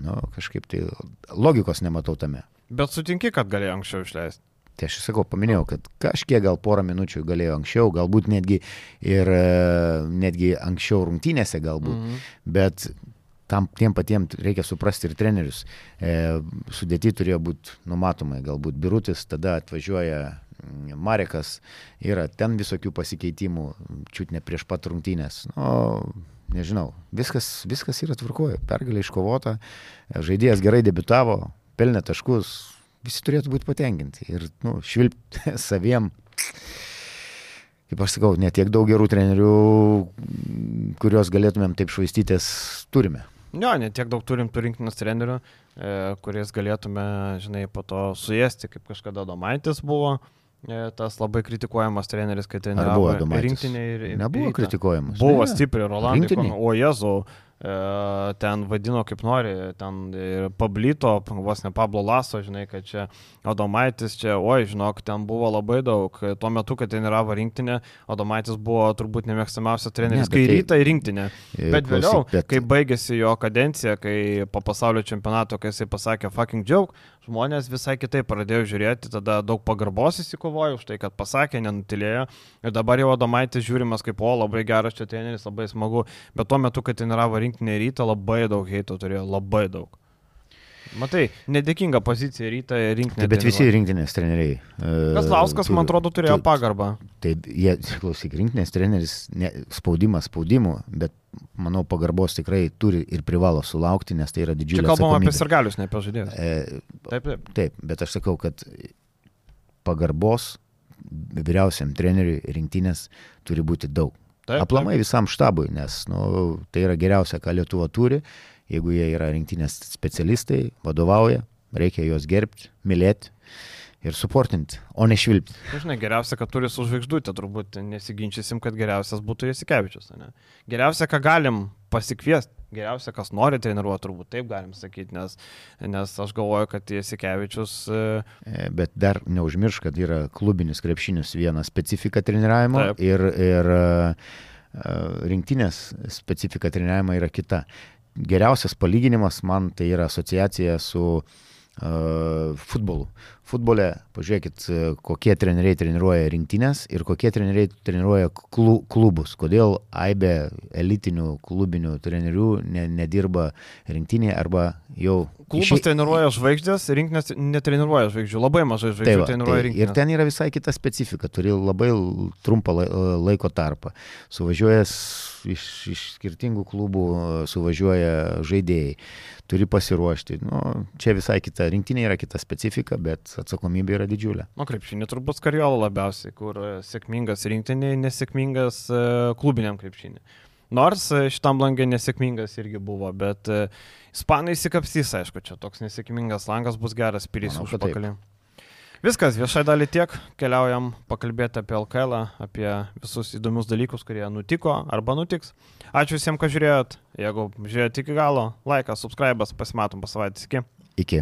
nu, kažkaip tai logikos nematau tame. Bet sutinki, kad galėjo anksčiau išleisti. Tai aš sakau, paminėjau, kad kažkiek gal porą minučių galėjo anksčiau, galbūt netgi ir netgi anksčiau rungtynėse galbūt, mm -hmm. bet tam tiem patiem reikia suprasti ir trenerius. E, sudėti turėjo būti numatomai, galbūt birutis, tada atvažiuoja mm, Marekas, yra ten visokių pasikeitimų, čiut ne prieš pat rungtynės. Nu, nežinau, viskas, viskas yra tvarkoje, pergalė iškovota, žaidėjas gerai debitavo, pelnė taškus, visi turėtų būti patenkinti ir nu, švilpti (laughs) saviem kaip aš sakau, netiek daug gerų trenerių, kuriuos galėtumėm taip švaistytis, turime. Jo, ne tiek daug turim tų rinktinės trenerių, e, kuris galėtume, žinai, po to suėsti, kaip kažkada Domaitis buvo. E, tas labai kritikuojamas treneris, kai treniravo rinktinė ir... Nebuvo kritikuojamas. Buvo stipriai, Rolandai. O Jezu, ten vadino kaip nori, ten ir Pablito, vos ne Pablo Laso, žinai, kad čia Adomaitis, čia, oi, žinok, ten buvo labai daug. Tuo metu, kai treniravo rinktinę, Adomaitis buvo turbūt nemėgstamiausias treneris, ne, kai tai, rytą į rinktinę. Bet vėliau, bet... kai baigėsi jo kadencija, kai po pasaulio čempionato, kai jisai pasakė fucking joke, žmonės visai kitaip pradėjo žiūrėti, tada daug pagarbos įsikovojo už tai, kad pasakė, nenutilėjo. Ir dabar jau Adomaitis žiūrimas kaip, o, labai geras čia treneris, labai smagu. Bet tuo metu, kai treniravo rinktinę rytą, labai daug heito turėjo, labai daug. Matai, nedėkinga pozicija rytą rinktinė. Bet visi rinktinės treneriai. Kaslauskas, man atrodo, turėjo tu, pagarbą. Taip, jie, klausyk, rinktinės treneris, ne, spaudimas spaudimu, bet manau, pagarbos tikrai turi ir privalo sulaukti, nes tai yra didžiulė. Čia kalbam apie sargalius, ne apie žaidėjus. E, taip, taip. Taip, bet aš sakau, kad pagarbos vyriausiam treneriui rinktinės turi būti daug. Taip, Aplamai taip. visam štabui, nes nu, tai yra geriausia, ką Lietuva turi jeigu jie yra rinktinės specialistai, vadovauja, reikia juos gerbti, mylėti ir suportinti, o ne švilpti. Nu, žinai, geriausia, kad turi su žvaigždutė, turbūt nesiginčysim, kad geriausias būtų Jasikevičius. Ne? Geriausia, ką galim pasikviesti, geriausia, kas nori treniruoti, turbūt taip galim sakyti, nes, nes aš galvoju, kad Jasikevičius... E, bet dar neužmiršk, kad yra klubinis krepšinis viena specifika treniravimo taip. ir, ir rinktinės specifika treniravimo yra kita. Geriausias palyginimas man tai yra asociacija su uh, futbolu. Futbole, pažiūrėkit, kokie treneriai treniruoja rinktinės ir kokie treneriai treniruoja klubus. Kodėl AIBE elitinių klubinių trenerių ne, nedirba rinktinėje arba jau... Klubus išė... treniruoja žvaigždės, rinkinės netreniruoja žvaigždžių, labai mažai žvaigždžių tai va, treniruoja tai, rinktinės. Ir ten yra visai kita specifika, turi labai trumpą laiko tarpą. Suvažiuojas iš, iš skirtingų klubų, suvažiuoja žaidėjai turi pasiruošti. Nu, čia visai kita, rinktinė yra kita specifika, bet atsakomybė yra didžiulė. O krepšinė turbūt karjolo labiausiai, kur e, sėkmingas rinktinė, nesėkmingas e, klubiniam krepšinė. Nors e, šitam langė nesėkmingas irgi buvo, bet ispanai įsikapsys, aišku, čia toks nesėkmingas langas bus geras pilys už pakalį. Viskas, viešai dalį tiek, keliaujam pakalbėti apie LKL, apie visus įdomius dalykus, kurie nutiko arba nutiks. Ačiū visiems, kad žiūrėjot. Jeigu žiūrėjote iki galo, laikas, subscribe, pasimatom po savaitės. Iki. Iki.